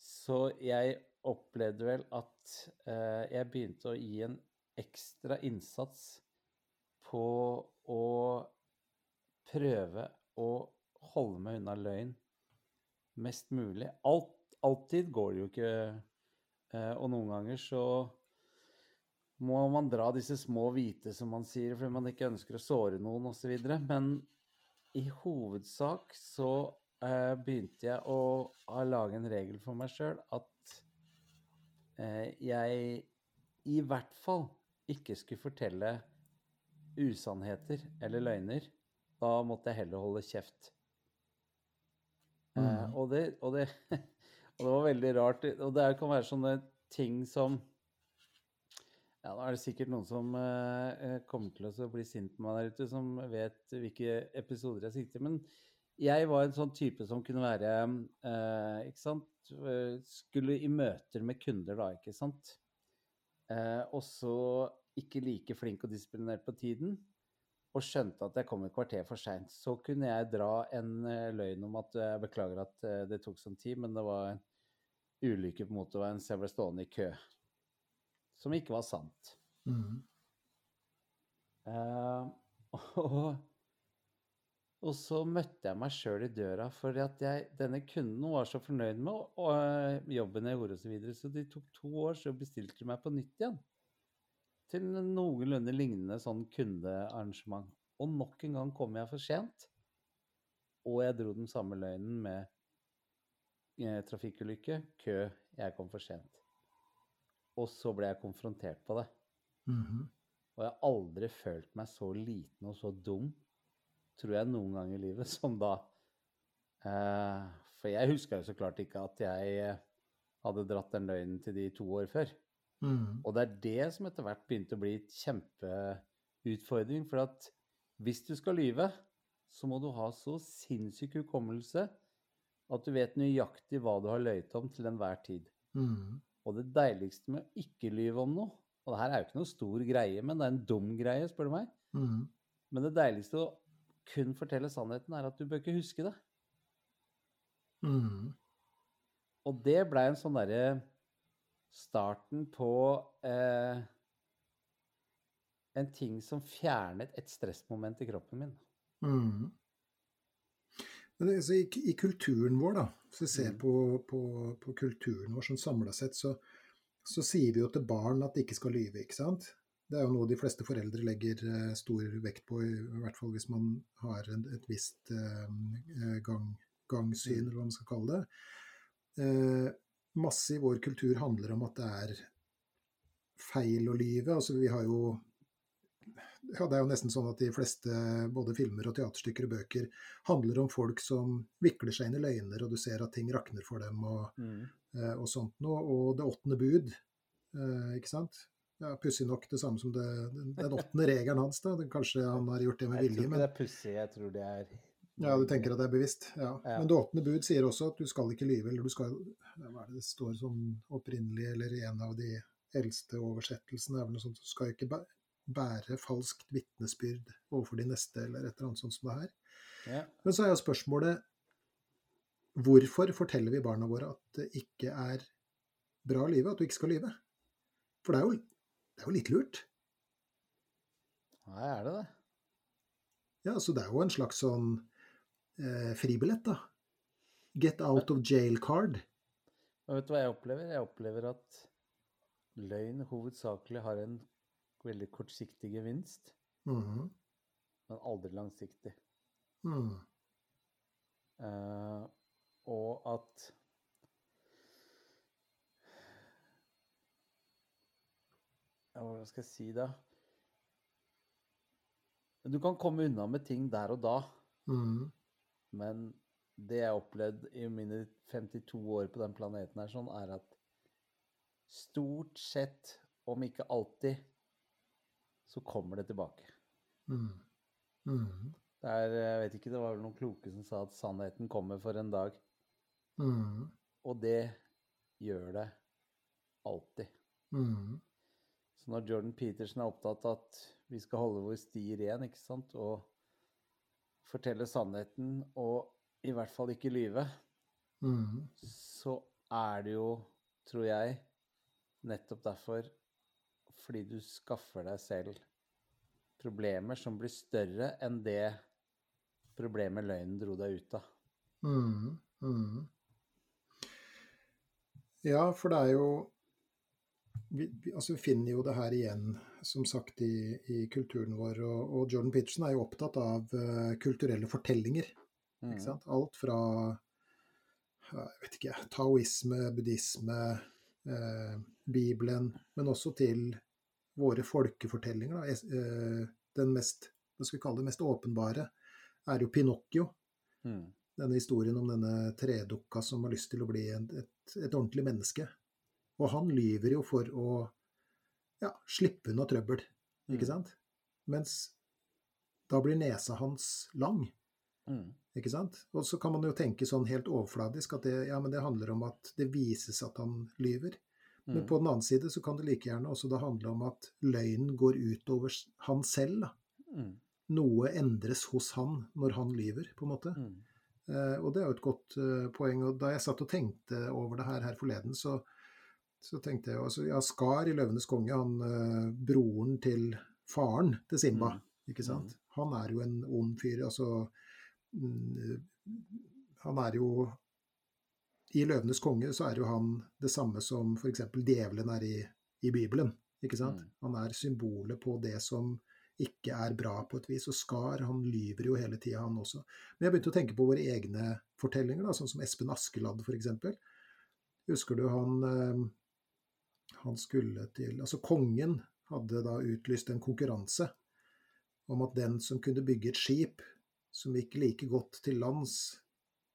så jeg opplevde vel at jeg begynte å gi en ekstra innsats på å prøve å holde meg unna løgn mest mulig. Alt alltid går det jo ikke. Eh, og noen ganger så må man dra disse små hvite, som man sier, fordi man ikke ønsker å såre noen osv. Men i hovedsak så eh, begynte jeg å, lage en regel for meg sjøl at eh, jeg i hvert fall ikke skulle fortelle usannheter eller løgner. Da måtte jeg heller holde kjeft. Eh, mm. og det, og det Og det var veldig rart. Og det kan være sånne ting som ja, Nå er det sikkert noen som eh, kommer til å bli sint på meg der ute, som vet hvilke episoder jeg sikter. Men jeg var en sånn type som kunne være eh, Ikke sant Skulle i møter med kunder, da, ikke sant. Eh, og så ikke like flink og disiplinert på tiden. Og skjønte at jeg kom et kvarter for seint. Så kunne jeg dra en løgn om at jeg beklager at det tok sånn tid, men det var en ulykke på motorveien så jeg ble stående i kø. Som ikke var sant. Mm. Uh, og, og, så møtte jeg meg sjøl i døra, for at jeg, denne kunden var så fornøyd med og, og, eh, jobben jeg gjorde osv. Så, videre, så det tok to år, så bestilte de meg på nytt igjen. Til noenlunde lignende sånn kundearrangement. Og nok en gang kom jeg for sent. Og jeg dro den samme løgnen med Eh, trafikkulykke, kø, jeg kom for sent. Og så ble jeg konfrontert på det. Mm -hmm. Og jeg har aldri følt meg så liten og så dum, tror jeg, noen gang i livet som da. Eh, for jeg huska jo så klart ikke at jeg eh, hadde dratt den løgnen til de to år før. Mm. Og det er det som etter hvert begynte å bli et kjempeutfordring. For at hvis du skal lyve, så må du ha så sinnssyk hukommelse at du vet nøyaktig hva du har løyet om til enhver tid. Mm. Og det deiligste med å ikke lyve om noe Og det her er jo ikke noe stor greie, men det er en dum greie, spør du meg. Mm. Men det deiligste å kun fortelle sannheten er at du bør ikke huske det. Mm. Og det blei en sånn derre starten på eh, en ting som fjernet et stressmoment i kroppen min. Mm.
Men altså, i, i, kulturen vår, da, hvis vi ser mm. på, på, på, kulturen vår sånn samla sett, så, så, sier vi jo til barn at de ikke skal lyve, ikke sant? Det er jo noe de fleste foreldre legger eh, stor vekt på, i, i, hvert fall hvis man har en, et visst eh, gang, gangsyn, mm. eller hva man skal kalle det. Uh, masse i vår kultur handler om at det er feil å lyve. Altså, vi har jo ja, det er jo nesten sånn at de fleste både filmer og teaterstykker og bøker handler om folk som vikler seg inn i løgner, og du ser at ting rakner for dem og, mm. eh, og sånt noe. Og det åttende bud, eh, ikke sant. Ja, Pussig nok det samme som det, den, den åttende regelen hans. da, Kanskje han har gjort det med vilje.
Jeg tror ikke det er pussig, jeg tror det er
Ja, du tenker at det er bevisst? Ja. ja. Men det åpne bud sier også at du skal ikke lyve, eller du skal Hva er det det står som opprinnelig, eller i en av de eldste oversettelsene er vel noe sånt, du skal ikke bære falskt vitnesbyrd overfor de neste, eller et eller annet sånt som det her. Ja. Men så er jo spørsmålet hvorfor forteller vi barna våre at det ikke er bra å lyve, at du ikke skal lyve. For det er jo, det er jo litt lurt.
Nei, er det det?
Ja, så det er jo en slags sånn eh, fribillett, da. Get out of jail card.
Men vet du hva jeg opplever? Jeg opplever at løgn hovedsakelig har en veldig kortsiktig gevinst,
Mhm.
men aldri langsiktig.
Mm.
Uh, og at ja, Hvordan skal jeg si da? Du kan komme unna med ting der og da,
Mm.
Men det jeg har opplevd i mine 52 år på den planeten her, sånn, er at stort sett, om ikke alltid, så kommer det tilbake.
Mm. Mm.
Det er, jeg vet ikke, det var vel noen kloke som sa at sannheten kommer for en dag.
Mm.
Og det gjør det alltid.
Mm.
Så når Jordan Peterson er opptatt av at vi skal holde vår sti ren, ikke sant, og fortelle sannheten, og i hvert fall ikke lyve,
Mm.
så er det jo, tror jeg, nettopp derfor fordi du skaffer deg selv problemer som blir større enn det problemet løgnen dro deg ut av.
Mm. Mm. Ja, for det er jo vi, vi, altså vi finner jo det her igjen, som sagt, i, i kulturen vår. Og, og Jordan Peterson er jo opptatt av uh, kulturelle fortellinger.
Mm.
Alt fra jeg vet ikke, taoisme, buddhisme, eh, Bibelen, men også til våre folkefortellinger. Da. Eh, Den mest, hva skal vi kalle det, mest åpenbare er jo Pinocchio.
Mm.
Denne historien om denne tredukka som har lyst til å bli et, et, et ordentlig menneske. Og han lyver jo for å ja, slippe unna trøbbel, ikke
Mm.
sant? Mens da blir nesa hans lang.
Mm.
Ikke sant? Og så kan man jo tenke sånn helt overfladisk at det, ja, men det handler om at det vises at han lyver. Men
Mm.
på den annen side så kan det like gjerne også da handle om at løgnen går utover han selv.
Mm.
Noe endres hos han når han lyver, på en måte.
Mm.
Eh, og det er jo et godt uh, poeng. Og da jeg satt og tenkte over det her her forleden, så, så tenkte jeg altså, Ja, Skar i 'Løvenes konge', han eh, broren til faren til Simba,
Mm.
ikke sant? Han er jo en ond fyr. Altså mm, Han er jo I 'Løvenes konge' så er jo han det samme som f.eks. djevelen er i, i Bibelen. Ikke sant?
Mm.
Han er symbolet på det som ikke er bra på et vis. Og Skar han lyver jo hele tida, han også. Men jeg begynte å tenke på våre egne fortellinger, da, sånn som Espen Askeladd f.eks. Husker du han eh, Han skulle til Altså, kongen hadde da utlyst en konkurranse om at den som kunne bygge et skip som gikk like godt til lands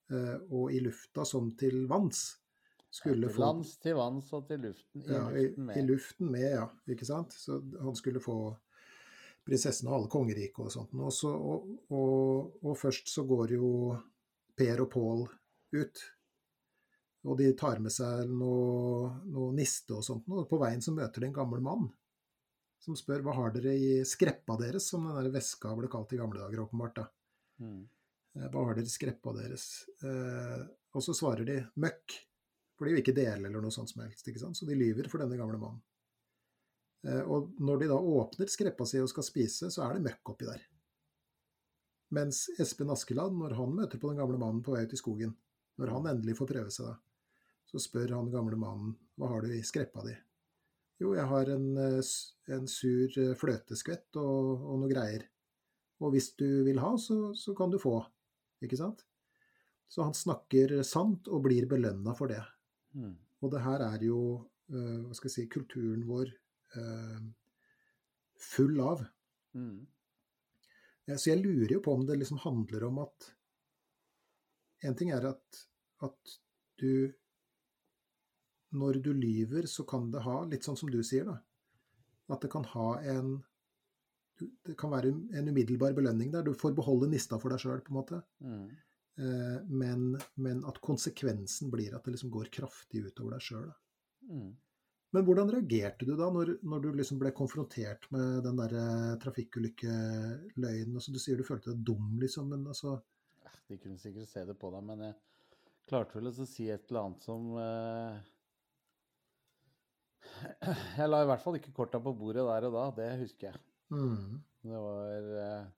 eh, og i lufta som til vanns, skulle
Til
få
lands, til vanns og til luften. I
ja,
luften med.
i luften med, ja. Ikke sant? Så han skulle få prinsessen og alle kongeriket og sånt. Og, så, og, og, og først så går jo Per og Pål ut. Og de tar med seg noe, noe niste og sånt. Og på veien så møter de en gammel mann som spør hva har dere i skreppa deres, som den der veska ble kalt i gamle dager, åpenbart. da.
Mm.
Eh, Hva har dere i skreppa deres? Eh, og så svarer de møkk, for de vil ikke dele eller noe sånt som helst. ikke sant? Så de lyver for denne gamle mannen. Eh, og når de da åpner skreppa si og skal spise, så er det møkk oppi der. Mens Espen Askeland, når han møter på den gamle mannen på vei ut i skogen, når han endelig får prøve seg da, så spør han gamle mannen hva har du i skreppa di? Jo, jeg har en, eh, en sur eh, fløteskvett og, og noe greier. Og hvis du vil ha, så, så kan du få. Ikke sant? Så han snakker sant og blir belønna for det.
Mm.
Og det her er jo, eh, hva skal jeg si, kulturen vår full av.
Mm.
Så jeg lurer jo på om det liksom handler om at En ting er at, at du Når du lyver, så kan det ha, litt sånn som du sier, da, at det kan ha en Det kan være en umiddelbar belønning der. Du får beholde nista for deg sjøl, på en måte.
Mm.
Eh, Men, men at konsekvensen blir at det liksom går kraftig utover deg sjøl.
Mm.
Men hvordan reagerte du da, når, når du liksom ble konfrontert med den der eh, trafikkulykkeløgnen? Altså, du sier du følte deg dum, liksom, men altså
Ja, De kunne sikkert se det på deg, men jeg klarte vel å si et eller annet som eh, Jeg la i hvert fall ikke korta på bordet der og da, det husker jeg.
Mm.
Det var eh,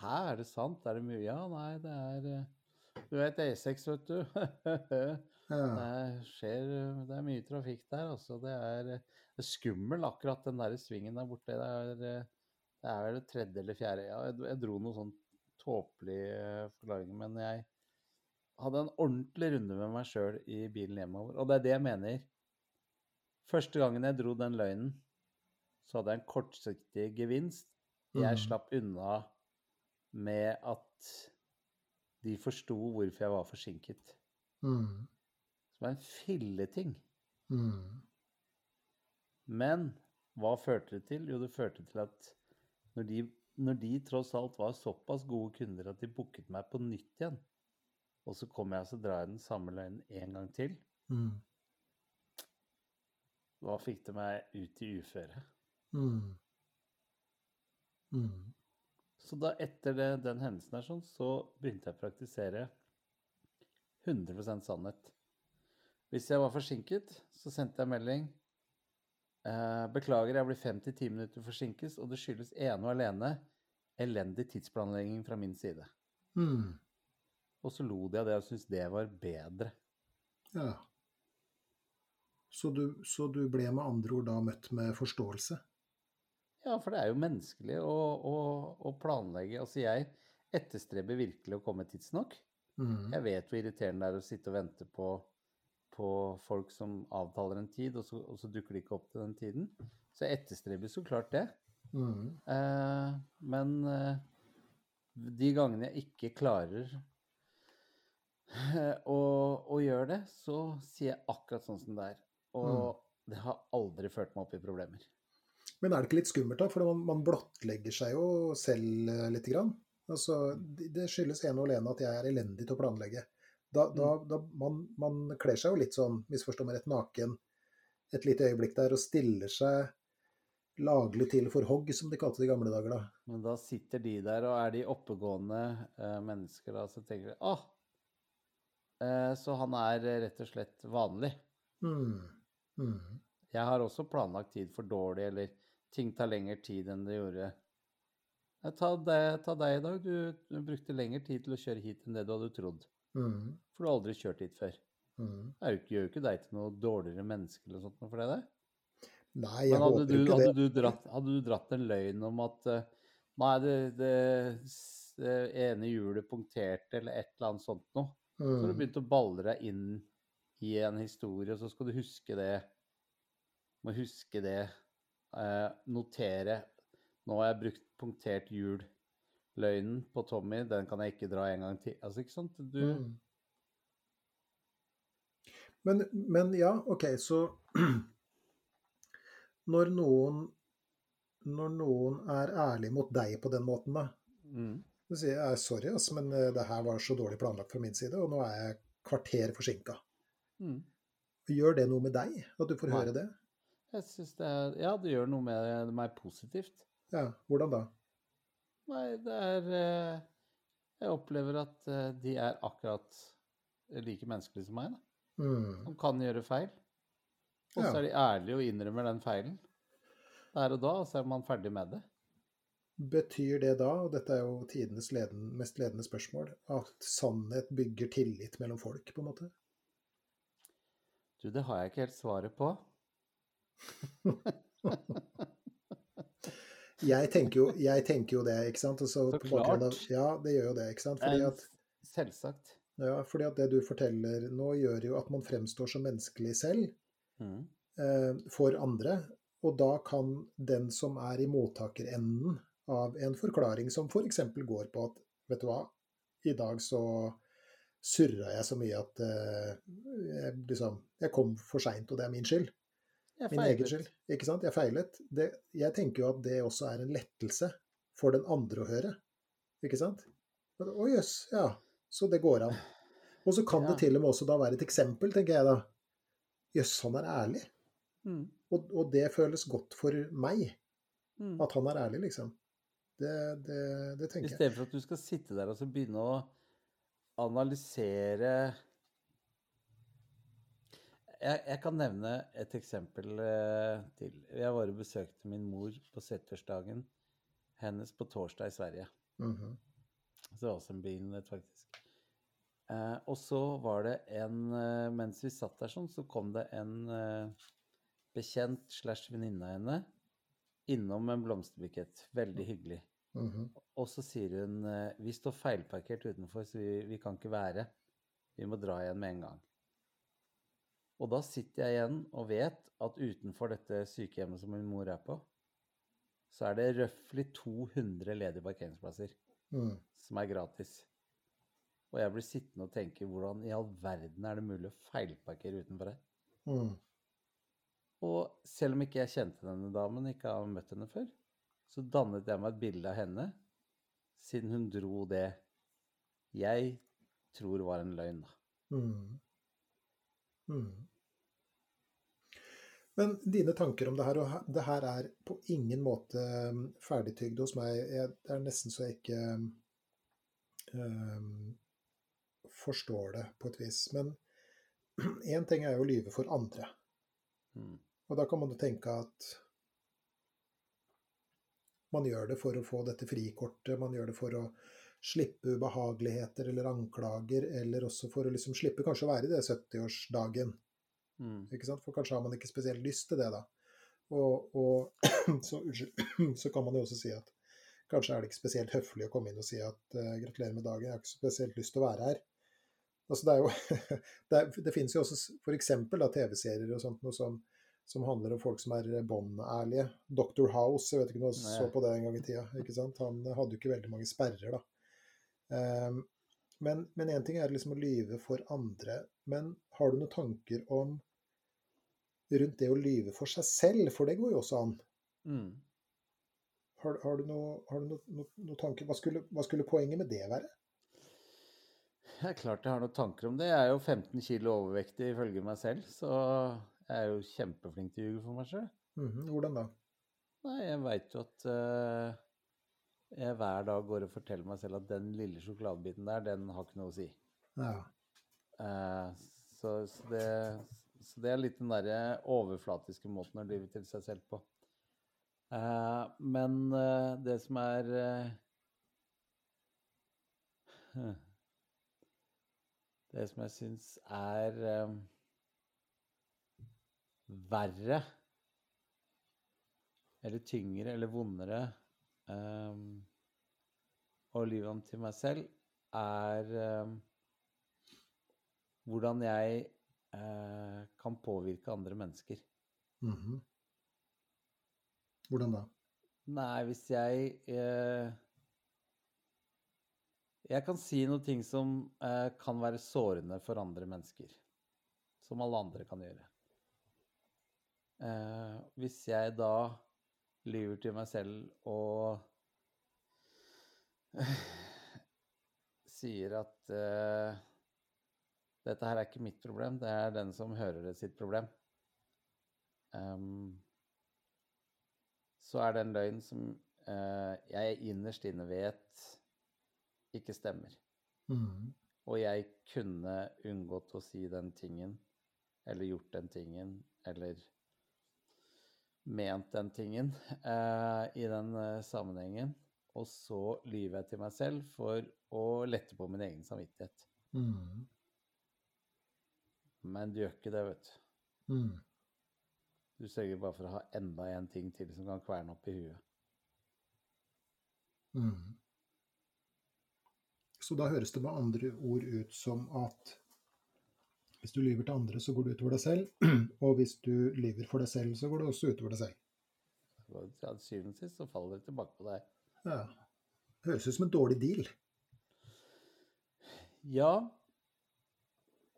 Hæ, er det sant? Er det mye? Ja, nei, det er eh, Du vet E6, vet du. Det skjer Det er mye trafikk der, altså. Det er, det er skummel, akkurat den der svingen der borte. Det er, det er vel det tredje eller fjerde Ja, jeg, jeg dro noen sånn tåpelige forklaringer, men jeg hadde en ordentlig runde med meg sjøl i bilen hjemover. Og det er det jeg mener. Første gangen jeg dro den løgnen, så hadde jeg en kortsiktig gevinst. Jeg
Mm.
slapp unna med at de forsto hvorfor jeg var forsinket.
Mm.
Som er en filleting.
Mm.
Men hva førte det til? Jo, det førte til at når de, når de tross alt var såpass gode kunder at de booket meg på nytt igjen, og så kommer jeg og så drar jeg den samme løgnen en gang til,
Mm.
Da fikk det meg ut i uføre.
Mm. Mm.
Så da etter det, den hendelsen her sånn, så begynte jeg å praktisere 100% sannhet. Hvis jeg var forsinket, så sendte jeg melding. Eh, beklager, jeg blir 5-10 minutter forsinket, og det skyldes ene og alene elendig tidsplanlegging fra min side.
Mm.
Og så lo de av det og syntes det var bedre.
Ja. Så du, så du ble med andre ord da møtt med forståelse?
Ja, for det er jo menneskelig å, å, å planlegge. Altså, jeg etterstreber virkelig å komme tidsnok.
Mm.
Jeg vet hvor irriterende det er å sitte og vente på, på folk som avtaler en tid, og så, og så dukker de ikke opp til den tiden. Så jeg etterstreber så klart det.
Mm.
Eh, men eh, de gangene jeg ikke klarer eh, å, å gjøre det, så sier jeg akkurat sånn som det er. Og det har aldri ført meg opp i problemer.
Men er det ikke litt skummelt, da? For man, man blottlegger seg jo selv eh, lite grann. Altså, det skyldes ene og alene at jeg er elendig til å planlegge. Da, da, da man, man kler seg jo litt sånn, misforstå meg rett, naken et lite øyeblikk der og stiller seg laglig til for hogg, som de kalte det i gamle dager, da.
Men da sitter de der, og er de oppegående eh, mennesker, da, så tenker de ah, eh, så han er eh, rett og slett vanlig.
Mm. Mm.
Jeg har også planlagt tid for dårlig, eller ting tar lengre tid enn det gjorde. Ta deg, ta deg i dag. Du, du brukte lengre tid til å kjøre hit enn det du hadde trodd.
Mm.
For du har aldri kjørt hit før.
Mm.
Det gjør jo ikke deg til noe dårligere menneske eller sånt for det der.
Nei, jeg håper
du,
ikke
hadde,
det.
du dratt, hadde du dratt en løgn om at eh, Nei, det, det, det ene hjulet punkterte, eller et eller annet sånt noe. Så har du
begynte
begynt å balle deg inn i en historie, og så skal du huske det. Må huske det. Eh, notere. Nå har jeg brukt punktert hjul. Løgnen på Tommy, den kan jeg ikke dra en gang til. Altså, ikke sant? Du,
Mm. Men, men ja, OK, så Når noen Når noen er ærlig mot deg på den måten, da
mm,
Du sier jeg sorry, ass, men eh, det her var så dårlig planlagt fra min side, og nå er jeg kvarter forsinka.
Mm.
Gjør det noe med deg, at du får
Nei.
høre det?
Jeg synes det er Ja, det gjør noe med meg positivt.
Ja, hvordan da?
Nei, det er eh, Jeg opplever at eh, de er akkurat like menneskelige som meg. Da.
Mm.
De kan gjøre feil. Og så
Ja.
er de ærlige og innrømmer den feilen. Der og da, og så er man ferdig med det.
Betyr det da, og dette er jo tidenes leden, mest ledende spørsmål, at sannhet bygger tillit mellom folk, på en måte?
Du, det har jeg ikke helt svaret på.
Jeg tenker jo, jeg tenker jo det, ikke sant? Også, så bakgrunn av,
klart.
ja, det gjør jo det, ikke sant? Fordi at,
Selvsagt.
ja, fordi at det du forteller nå, gjør jo at man fremstår som menneskelig selv
Mm.
eh, for andre. Og da kan den som er i mottakerenden av en forklaring som f.eks. går på at vet du hva, i dag så surra jeg så mye at eh, jeg, liksom, jeg kom for seint, og det er min skyld. Min egen skyld. Ikke sant? Jeg feilet. Det, jeg tenker jo at det også er en lettelse for den andre å høre. Ikke sant? Å oh, jøss, ja. Så det går an. Og så kan
Ja.
det til og med også da være et eksempel, tenker jeg da. Jøss, han er ærlig.
Mm.
Og, og det føles godt for meg,
Mm.
at han er ærlig, liksom. Det, det, det
I
tenker jeg.
stedet for at du skal sitte der og så begynne å analysere jeg, jeg kan nevne et eksempel eh, til. Jeg var og besøkte min mor på 70-årsdagen hennes på torsdag i Sverige.
Mhm.
Så det var også en begivenhet, faktisk. Eh, og så var det en eh, Mens vi satt der sånn, så kom det en eh, bekjent slash venninne av henne innom en blomsterbukett. Veldig hyggelig.
Mhm.
Og så sier hun eh, vi står feilparkert utenfor, så vi, vi kan ikke være. Vi må dra igjen med en gang. Og da sitter jeg igjen og vet at utenfor dette sykehjemmet som min mor er på, så er det røftlig 200 ledige parkeringsplasser
mm.
som er gratis. Og jeg blir sittende og tenke hvordan i all verden er det mulig å feilparkere utenfor her?
Mm.
Og selv om ikke jeg kjente denne damen, ikke har møtt henne før, så dannet jeg meg et bilde av henne, siden hun dro det jeg tror var en løgn. da.
Mm. Mm. Men dine tanker om det her, og det her er på ingen måte um, ferdigtygd hos meg. Jeg, det er nesten så jeg ikke um, forstår det på et vis. Men én ting er jo å lyve for andre.
Mm.
Og da kan man jo tenke at man gjør det for å få dette frikortet, man gjør det for å slippe ubehageligheter eller anklager, eller også for å liksom slippe kanskje å være i det 70-årsdagen.
Mm.
Ikke sant? For kanskje har man ikke spesielt lyst til det, da. Og, og så, så kan man jo også si at kanskje er det ikke spesielt høflig å komme inn og si at uh, gratulerer med dagen, jeg har ikke spesielt lyst til å være her. Altså, det, er jo, det, er, det finnes jo også f.eks. TV-serier og sånt noe som, som handler om folk som er båndærlige. Dr. House, jeg vet ikke om du så på det en gang i tida. ikke sant? Han hadde jo ikke veldig mange sperrer, da. Um, men én ting er liksom å lyve for andre. Men har du noen tanker om rundt det å lyve for seg selv? For det går jo også an.
Mm.
Har, har du noen noe, noe, noe tanker? Hva skulle, hva skulle poenget med det være?
Det er klart jeg har noen tanker om det. Jeg er jo 15 kilo overvektig ifølge meg selv, så jeg er jo kjempeflink til å ljuge for meg sjøl.
Mhm, Hvordan da?
Nei, jeg veit jo at uh, jeg hver dag går og forteller meg selv at den lille sjokoladebiten der, den har ikke noe å si.
Ja.
Uh, så, så, det, så det er litt den derre overflatiske måten å lyve til seg selv på. Uh, men det som er Det som jeg syns er verre eller tyngre eller vondere um, å lyve om til meg selv, er um, hvordan jeg uh, kan påvirke andre mennesker.
Mhm. Hvordan da?
Nei, hvis jeg uh, Jeg kan si noe ting som uh, kan være sårende for andre mennesker. Som alle andre kan gjøre. Eh, hvis jeg da lyver til meg selv og sier at eh, dette her er ikke mitt problem, det er den som hører det sitt problem. um, så er det en løgn som eh, jeg innerst inne vet ikke stemmer.
Mm.
Og jeg kunne unngått å si den tingen, eller gjort den tingen, eller ment den tingen eh, i den eh, sammenhengen. Og så lyver jeg til meg selv for å lette på min egen samvittighet.
Mm.
Men du gjør ikke det, vet du.
Mm.
Du sørger bare for å ha enda en ting til som kan kverne opp i huet.
Mm. Så da høres det med andre ord ut som at hvis du lyver til andre, så går det utover deg selv. Og hvis du lyver for deg selv, så går det også utover deg selv.
Til syvende og sist så faller det tilbake på deg.
Ja. Høres ut som en dårlig deal.
Ja,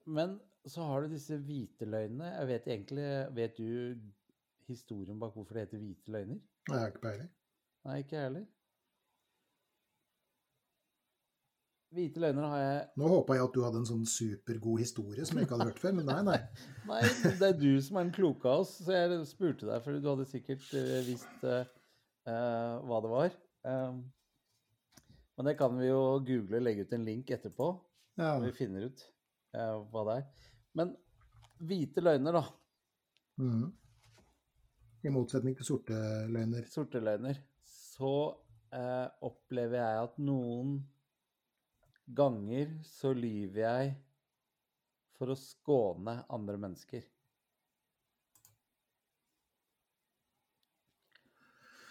men så har du disse hvite løgnene. Jeg vet egentlig Vet du historien bak hvorfor det heter hvite løgner?
Jeg har ikke peiling.
Nei, ikke jeg heller. Hvite løgner har jeg
Nå håpa jeg at du hadde en sånn supergod historie som jeg ikke hadde hørt før, men nei, nei.
Nei, det er du som er den kloke av oss, så jeg spurte deg, for du hadde sikkert eh, visst eh, hva det var. Um, men det kan vi jo google og legge ut en link etterpå,
Ja.
vi finner ut uh, hva det er. Men hvite løgner, da.
Mm. I motsetning til sorte løgner.
Sorte løgner. Så uh, opplever jeg at noen ganger så lyver jeg for å skåne andre mennesker.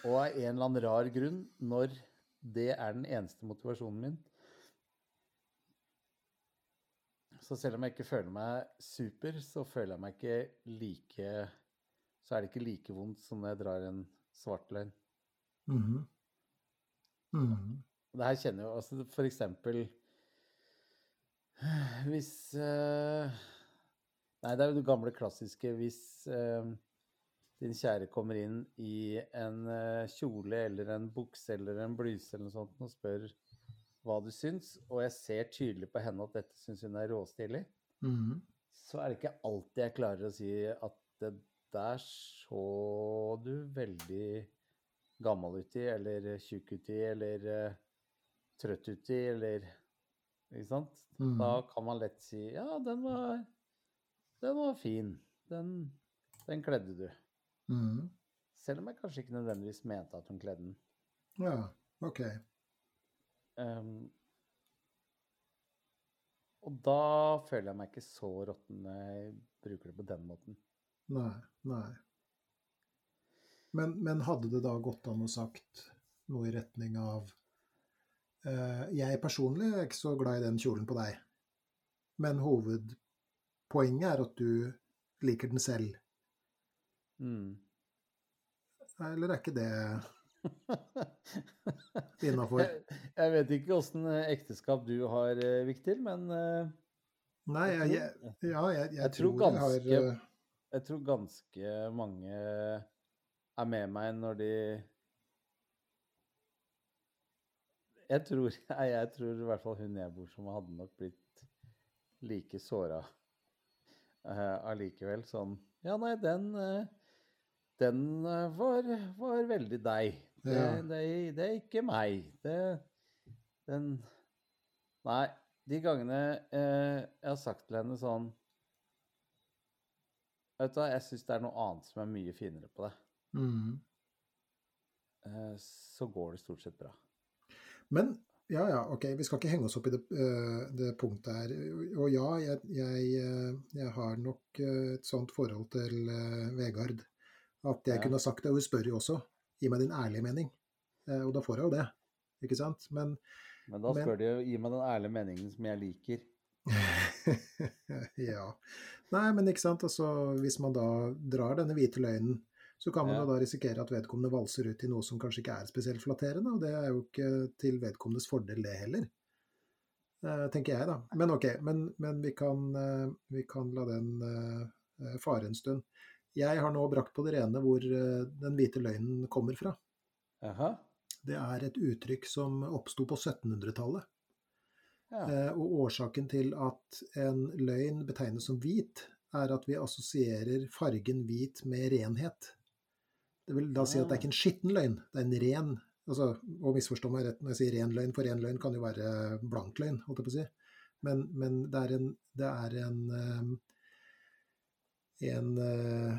Og av en eller annen rar grunn, når det er den eneste motivasjonen min Så selv om jeg ikke føler meg super, så føler jeg meg ikke like Så er det ikke like vondt som når jeg drar en svart løgn.
Mhm. Mhm.
Det her kjenner jo altså For eksempel Hvis eh, Nei, det er jo det gamle klassiske hvis eh, din kjære kommer inn i en eh, kjole eller en bukse eller en bluse eller noe sånt og spør hva du syns, og jeg ser tydelig på henne at dette syns hun er råstilig,
Mhm.
så er det ikke alltid jeg klarer å si at det der så du veldig gammel uti, eller tjukk uti, eller uh, trøtt uti, eller Ikke sant?
Mm.
Da kan man lett si ja, den var, den var fin. Den, den kledde du.
Mm.
Selv om jeg kanskje ikke nødvendigvis mente at hun kledde den.
Ja, ok.
Um, og da føler jeg meg ikke så råtten når jeg bruker det på den måten.
Nei, nei. Men, men hadde det da gått an å sagt noe i retning av Jeg personlig er ikke så glad i den kjolen på deg, men hovedpoenget er at du liker den selv.
Mm.
Eller er ikke det innafor?
Jeg, jeg vet ikke åssen ekteskap du har, eh, Viktor, men eh,
Nei, jeg,
jeg
ja, jeg, jeg,
tror
tror har
ganske-
eh,
jeg tror ganske mange er med meg når de Jeg tror, jeg, jeg tror i hvert fall hun jeg bor som hadde nok blitt like såra uh, allikevel. Sånn Ja, nei, den uh, Den eh, var, var veldig deg. Det,
Ja.
det, det er ikke meg. Det Den Nei, de gangene uh, jeg har sagt til henne sånn Vet du hva, jeg syns det er noe annet som er mye finere på det.
mm.
Eh, så går det stort sett bra.
Men ja, ja, ok, vi skal ikke henge oss opp i det, øh, det punktet her. Og ja, jeg, jeg, øh, jeg har nok øh, et sånt forhold til Vegard at jeg
Ja.
kunne sagt det, og hun spør jo også. Gi meg din ærlige mening. Eh, Og da får jeg jo det, ikke sant? Men
Men da
Men-
spør de jo gi meg den ærlige meningen som jeg liker.
ja. Nei, men ikke sant. Altså, hvis man da drar denne hvite løgnen, så kan man
Ja.
jo da risikere at vedkommende valser ut i noe som kanskje ikke er spesielt flatterende, og det er jo ikke til vedkommendes fordel, det heller. Eh, tenker jeg, da. Men ok, men, men vi, kan, eh, vi kan la den eh, fare en stund. Jeg har nå brakt på det rene hvor den hvite løgnen kommer fra.
Aha.
Det er et uttrykk som oppsto på 1700-tallet.
Ja.
Eh, Og årsaken til at en løgn betegnes som hvit, er at vi assosierer fargen hvit med renhet. Det vil da si at det er ikke en skitten løgn, det er en ren altså, Og misforstå meg rett når jeg sier ren løgn, for ren løgn kan jo være blank løgn, holdt jeg på å si. Men, men det er en, det er en, eh, en eh,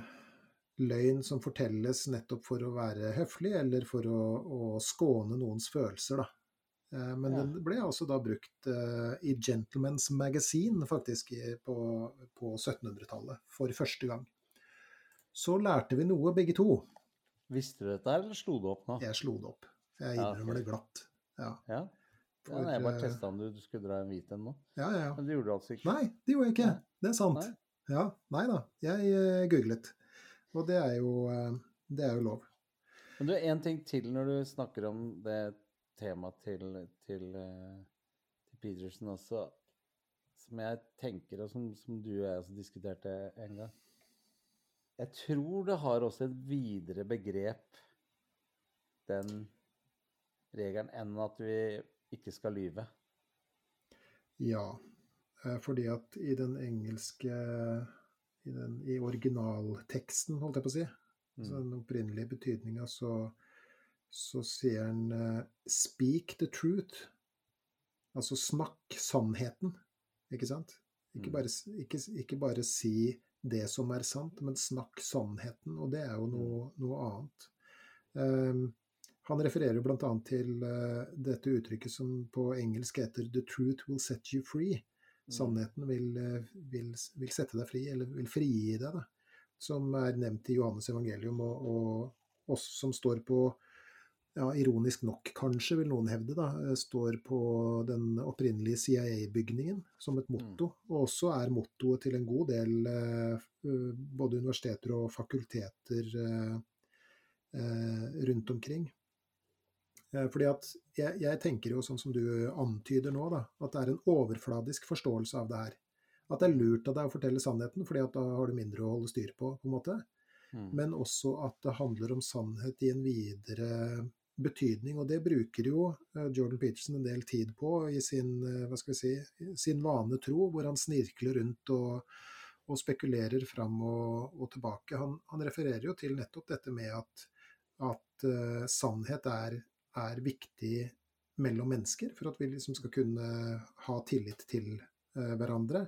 løgn som fortelles nettopp for å være høflig, eller for å, å skåne noens følelser, da. Eh, Men
Ja.
den ble altså da brukt i Gentleman's Magazine, faktisk, på, på 1700-tallet, for første gang. Så lærte vi noe, begge to.
Visste du dette, eller slo du opp nå?
Jeg slo det opp. Jeg innrømmer det glatt. Ja,
Ja.
for,
ja jeg bare testa om du, du skulle dra en hvit en nå.
ja, ja, ja.
Men det gjorde du altså ikke.
Nei, det gjorde jeg ikke. Det er sant.
Nei.
Ja, nei da. Jeg uh, googlet. Og det er jo, uh, det er jo lov.
Men du, en ting til når du snakker om det temaet til, til, uh, til Peterson også, som jeg tenker, og som, som du og jeg også diskuterte en gang. Jeg tror det har også et videre begrep, den regelen, enn at vi ikke skal lyve.
Ja, eh, fordi at i den engelske i, den, i originalteksten, holdt jeg på å si, altså
Mm.
den opprinnelige betydninga, så, så sier han eh, 'speak the truth'. Altså snakk sannheten, ikke sant? Ikke
Mm.
bare, ikke, ikke bare si det som er sant, men snakk sannheten, og det er jo noe, noe annet. Um, han refererer bl.a. til uh, dette uttrykket som på engelsk heter 'the truth will set you free'. Sannheten vil, vil, vil sette deg fri, eller vil frigi deg, da. Som er nevnt i Johannes evangelium, og, og oss som står på ja, ironisk nok kanskje, vil noen hevde, da, står på den opprinnelige CIA-bygningen som et motto. Og også er mottoet til en god del både universiteter og fakulteter rundt omkring. Fordi at jeg, jeg, tenker jo sånn som du antyder nå, da, at det er en overfladisk forståelse av det her. At det er lurt av deg å fortelle sannheten, fordi at da har du mindre å holde styr på, på en måte. Mm. Men også at det handler om sannhet i en videre betydning. Og det bruker jo Jordan Peterson en del tid på i sin, hva skal vi si, sin vane tro, hvor han snirkler rundt og, og spekulerer fram og, og tilbake. Han, han, refererer jo til nettopp dette med at, at uh, sannhet er er viktig mellom mennesker for at vi liksom skal kunne ha tillit til uh, hverandre.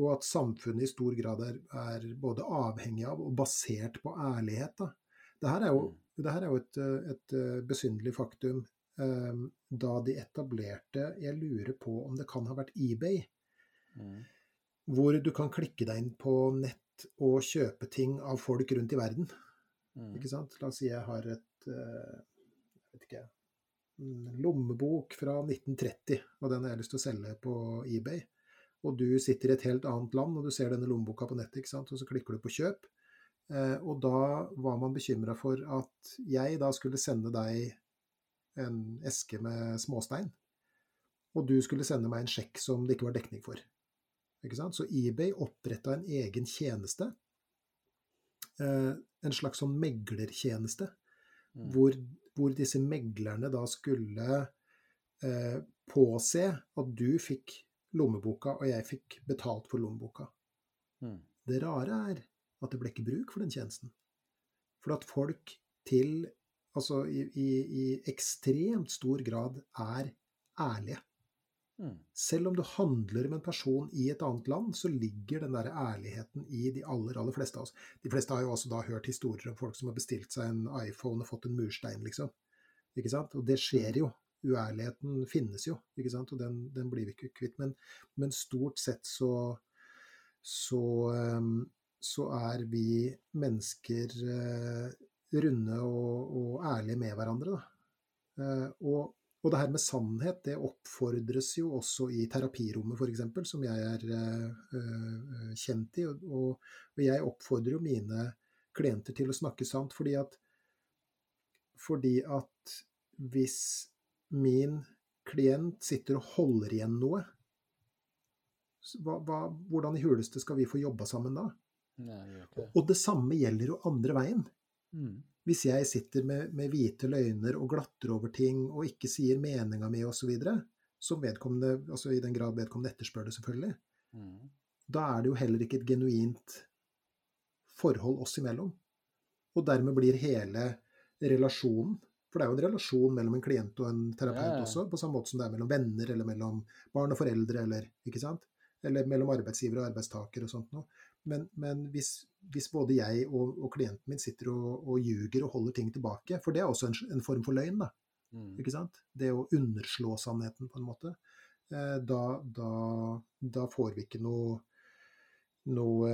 Og at samfunnet i stor grad er, er, både avhengig av og basert på ærlighet. Da. Dette er jo, mm. det er jo et, et besynderlig faktum. Um, da de etablerte Jeg lurer på om det kan ha vært eBay. Mm. Hvor du kan klikke deg inn på nett og kjøpe ting av folk rundt i verden. Mm. Ikke sant? La oss si jeg har et jeg vet ikke, lommebok fra 1930, og den har jeg lyst til å selge på eBay. Og du sitter i et helt annet land, og du ser denne lommeboka på nettet, ikke sant? og så klikker du på kjøp. Eh, og da var man bekymra for at jeg da skulle sende deg en eske med småstein, og du skulle sende meg en sjekk som det ikke var dekning for. Ikke sant? Så eBay oppretta en egen tjeneste, eh, en slags sånn meglertjeneste, mm. hvor hvor disse meglerne da skulle eh, påse at du fikk lommeboka, og jeg fikk betalt for lommeboka. Mm. Det rare er at det ble ikke bruk for den tjenesten. For at folk til Altså i, i, i ekstremt stor grad er ærlige. Mm. Selv om du handler med en person i et annet land, så ligger den der ærligheten i de aller, aller fleste av oss. De fleste har jo også da hørt historier om folk som har bestilt seg en iPhone og fått en murstein, liksom. Ikke sant? Og det skjer jo. Uærligheten finnes jo, ikke sant? og den, den blir vi ikke kvitt. Men, men, stort sett så, så, um, så er vi mennesker uh, runde og, og, ærlige med hverandre. Uh, og og det her med sannhet det oppfordres jo også i terapirommet f.eks., som jeg er øh, kjent i. Og, og, jeg oppfordrer jo mine klienter til å snakke sant, fordi at, fordi at hvis min klient sitter og holder igjen noe, hva, hva, hvordan i huleste skal vi få jobba sammen da? Nei, det. Og det samme gjelder jo andre veien. Mm. Hvis jeg sitter med, med, hvite løgner og glatter over ting og ikke sier meninga mi osv., som vedkommende, altså i den grad vedkommende etterspør det, selvfølgelig, mm. da er det jo heller ikke et genuint forhold oss imellom. Og dermed blir hele relasjonen For det er jo en relasjon mellom en klient og en terapeut ja, ja. også, på samme måte som det er mellom venner eller mellom barn og foreldre, eller ikke sant? Eller mellom arbeidsgiver og arbeidstaker og sånt noe. Men, men hvis, hvis, både jeg og, og, klienten min sitter og, og ljuger og holder ting tilbake, for det er også en, en form for løgn, da. Mm. Ikke sant? Det å underslå sannheten, på en måte. Eh, da, da, da, får vi ikke noe, noe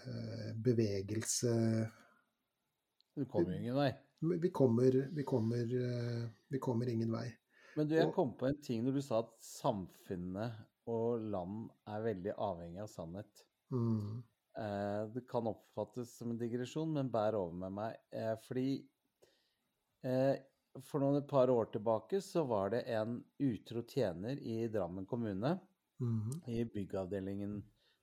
eh, bevegelse
Du kommer ingen vei?
Vi kommer, vi kommer, eh, vi kommer ingen vei.
Men du, jeg kom på en ting når du sa at samfunnet og land er veldig avhengig av sannhet. Mm. Eh, det kan oppfattes som en digresjon, men bær over med meg. Eh, fordi eh, for noen et par år tilbake så var det en utro tjener i Drammen kommune, mm. i byggavdelingen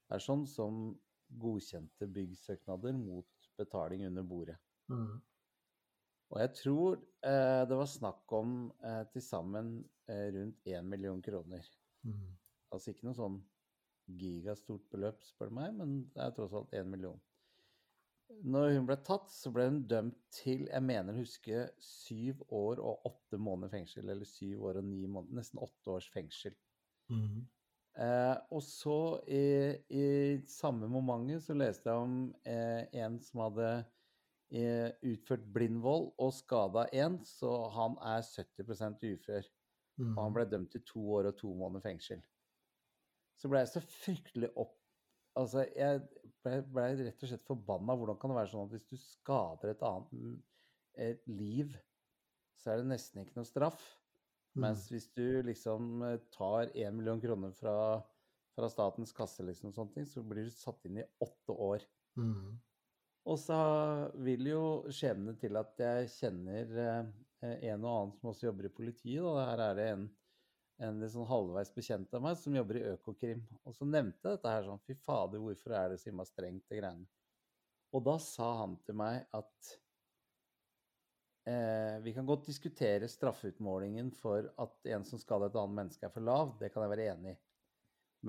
der sånn, som godkjente byggsøknader mot betaling under bordet. Mm. Og jeg tror eh, det var snakk om eh, til sammen eh, rundt én million kroner. Mm. Altså ikke noe sånn gigastort beløp, spør du meg, men det er tross alt én million. Når hun ble tatt, så ble hun dømt til, jeg mener å huske, syv år og åtte måneder fengsel. Eller syv år og ni måneder, nesten åtte års fengsel. Mm. Eh, og så i, i samme momentet så leste jeg om eh, en som hadde eh, utført blindvold og skada en, så han er 70 ufør.
Mm.
Og han ble dømt til to år og to måneder fengsel. Så ble jeg så fryktelig opp... Altså, jeg ble, ble rett og slett forbanna. Hvordan kan det være sånn at hvis du skader et annet et liv, så er det nesten ikke noe straff?
Mm.
Mens hvis du liksom eh, tar én million kroner fra, fra statens kasse, liksom, sånne ting, så blir du satt inn i åtte år.
Mm.
Og så vil jo skjebnen til at jeg kjenner eh, en og annen som også jobber i politiet. Da. Her er det en, en sånn halvveis bekjent av meg som jobber i Økokrim. Og så nevnte jeg dette her sånn Fy fader, hvorfor er det så himla strengt, det greiene? Og da sa han til meg at eh, vi kan godt diskutere straffeutmålingen for at en som skader et annet menneske, er for lav. Det kan jeg være enig i.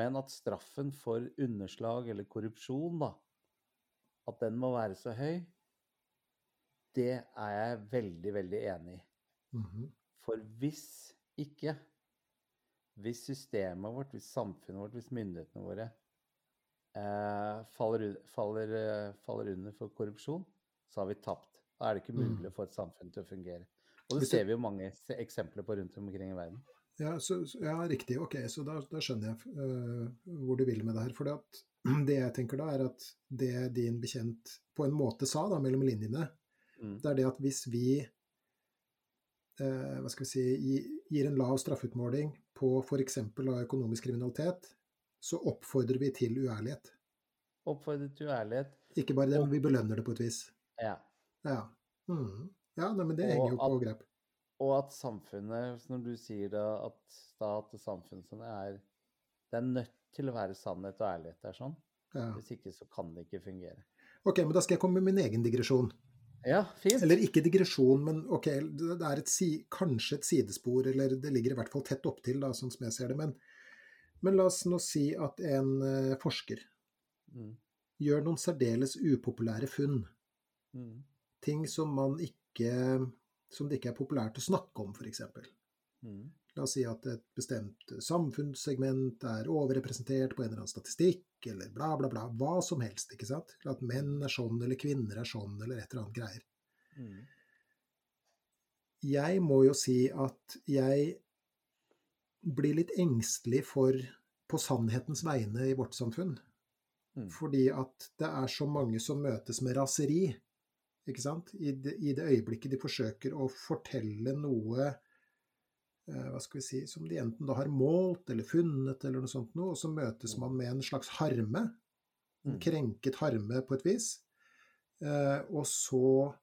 Men at straffen for underslag eller korrupsjon, da, at den må være så høy, det er jeg veldig, veldig enig i.
Mhm.
For hvis ikke, hvis systemet vårt, hvis samfunnet vårt, hvis myndighetene våre eh, faller, faller, eh, faller under for korrupsjon, så har vi tapt. Da er det ikke
Mm.
mulig å få et samfunn til å fungere. Og det ser vi jo mange eksempler på rundt omkring i verden.
Ja, så, så- ja, riktig. Ok, så da, da skjønner jeg uh, hvor du vil med det her. For det, jeg tenker da, er at det din bekjent på en måte sa da, mellom linjene,
Mm.
det er det at hvis vi uh, hva skal vi si, gir en lav straffeutmåling på f.eks. økonomisk kriminalitet, så oppfordrer vi til uærlighet.
Oppfordret til uærlighet.
Ikke bare det, men vi belønner det på et vis.
Ja.
Ja, mm. ja nei, men det
Og
henger jo på
at-
grep.
Og at samfunnet, når du sier da at stat og samfunn sånn er Det er nødt til å være sannhet og ærlighet der sånn.
Ja.
Hvis ikke så kan det ikke fungere.
Ok, men da skal jeg komme med min egen digresjon.
Ja, fint.
Eller ikke digresjon, men ok, det er et kanskje et sidespor, eller det ligger i hvert fall tett opptil, da, sånn som jeg ser det. Men, men la oss nå si at en uh, forsker
Mm.
gjør noen særdeles upopulære funn.
Mm.
Ting som man ikke som det ikke er populært å snakke om, f.eks.
Mm.
La oss si at et bestemt samfunnssegment er overrepresentert på en eller annen statistikk, eller bla, bla, bla. Hva som helst, ikke sant? At menn er sånn, eller kvinner er sånn, eller et eller annet greier.
Mm.
Jeg må jo si at jeg blir litt engstelig for på sannhetens vegne i vårt samfunn.
Mm.
Fordi at det er så mange som møtes med raseri. Ikke sant? I det, I det øyeblikket de forsøker å fortelle noe hva skal vi si, som de enten da har målt eller funnet, eller noe sånt noe, og så møtes man med en slags harme. En
Mm.
krenket harme på et vis. Eh, og så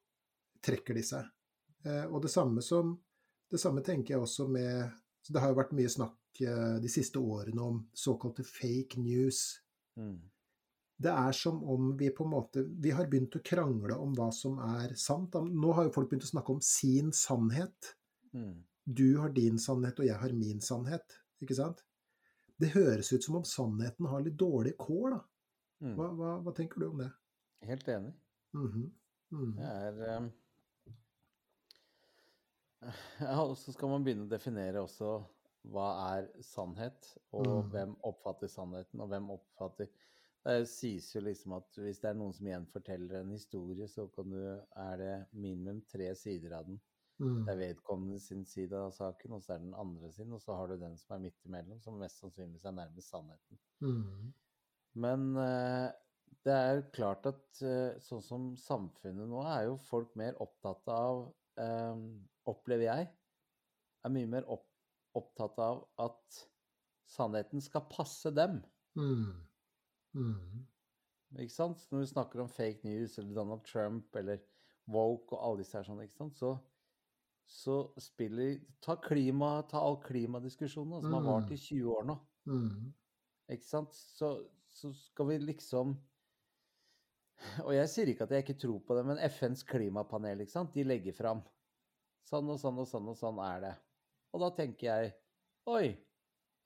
trekker de seg. Eh, og det samme som Det samme tenker jeg også med så Det har jo vært mye snakk eh, de siste årene om såkalte fake news.
Mm.
Det er som om vi på en måte Vi har begynt å krangle om hva som er sant. Nå har jo folk begynt å snakke om sin sannhet.
Mm.
Du har din sannhet, og jeg har min sannhet. Ikke sant? Det høres ut som om sannheten har litt dårlige kår, da.
Mm.
Hva, hva, hva tenker du om det?
Helt enig.
Mhm. Mhm.
Det er um, Ja, og så skal man begynne å definere også hva er sannhet, og
Mm.
hvem oppfatter sannheten, og hvem oppfatter Det sies jo liksom at hvis det er noen som gjenforteller en historie, så kan du, er det minimum tre sider av den.
Mm.
Det er vedkommende sin side av saken, og så er det den andre sin, og så har du den som er midt imellom, som mest sannsynligvis er nærmest sannheten.
Mm.
Men uh, det er klart at uh, sånn som samfunnet nå er jo folk mer opptatt av, eh, opplever jeg, er mye mer opp, opptatt av at sannheten skal passe dem.
Mm. Mm.
Ikke sant? Når vi snakker om fake news eller Donald Trump eller woke og alle disse her sånn, ikke sant, så, så spiller Ta klima, ta all klimadiskusjonen som har vart i 20 år nå.
Mm.
Ikke sant? Så, så skal vi liksom Og jeg sier ikke at jeg ikke tror på det, men FNs klimapanel, ikke sant, de legger fram. Sånn og sånn og sånn og sånn er det. Og da tenker jeg Oi,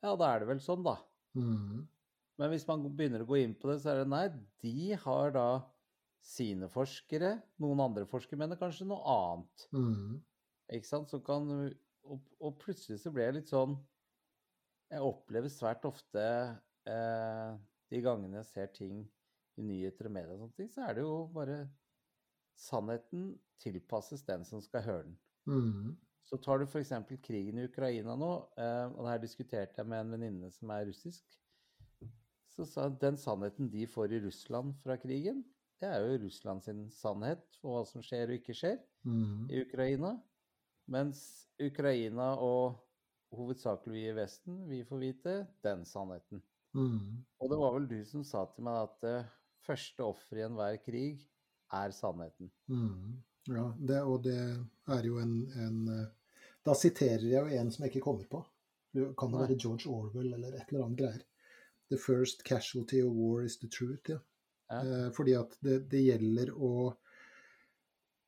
ja da er det vel sånn, da.
Mm.
Men hvis man begynner å gå inn på det, så er det nei, de har da sine forskere, noen andre forskere mener kanskje noe annet.
Mhm.
Ikke sant? Så kan, og, og plutselig så ble jeg litt sånn jeg opplever svært ofte eh, de gangene jeg ser ting i nyheter og medier og sånne ting, så er det jo bare Sannheten tilpasses den som skal høre den.
Mm.
Så tar du f.eks. krigen i Ukraina nå, eh, og det her diskuterte jeg med en venninne som er russisk. Så sa den sannheten de får i Russland fra krigen, det er jo Russland sin sannhet for hva som skjer og ikke skjer
Mm.
i Ukraina. Mens Ukraina og hovedsakelig vi i Vesten, vi får vite den sannheten.
Mm.
Og det var vel du som sa til meg at det første offer i enhver krig er sannheten.
Mm. Ja, det, og det er jo en, en eh, Da siterer jeg jo en som jeg ikke kommer på. Det kan
det
være George Orwell eller et eller annet greier. The first casualty of war is the truth. Ja.
Ja.
Eh, fordi at det, det gjelder å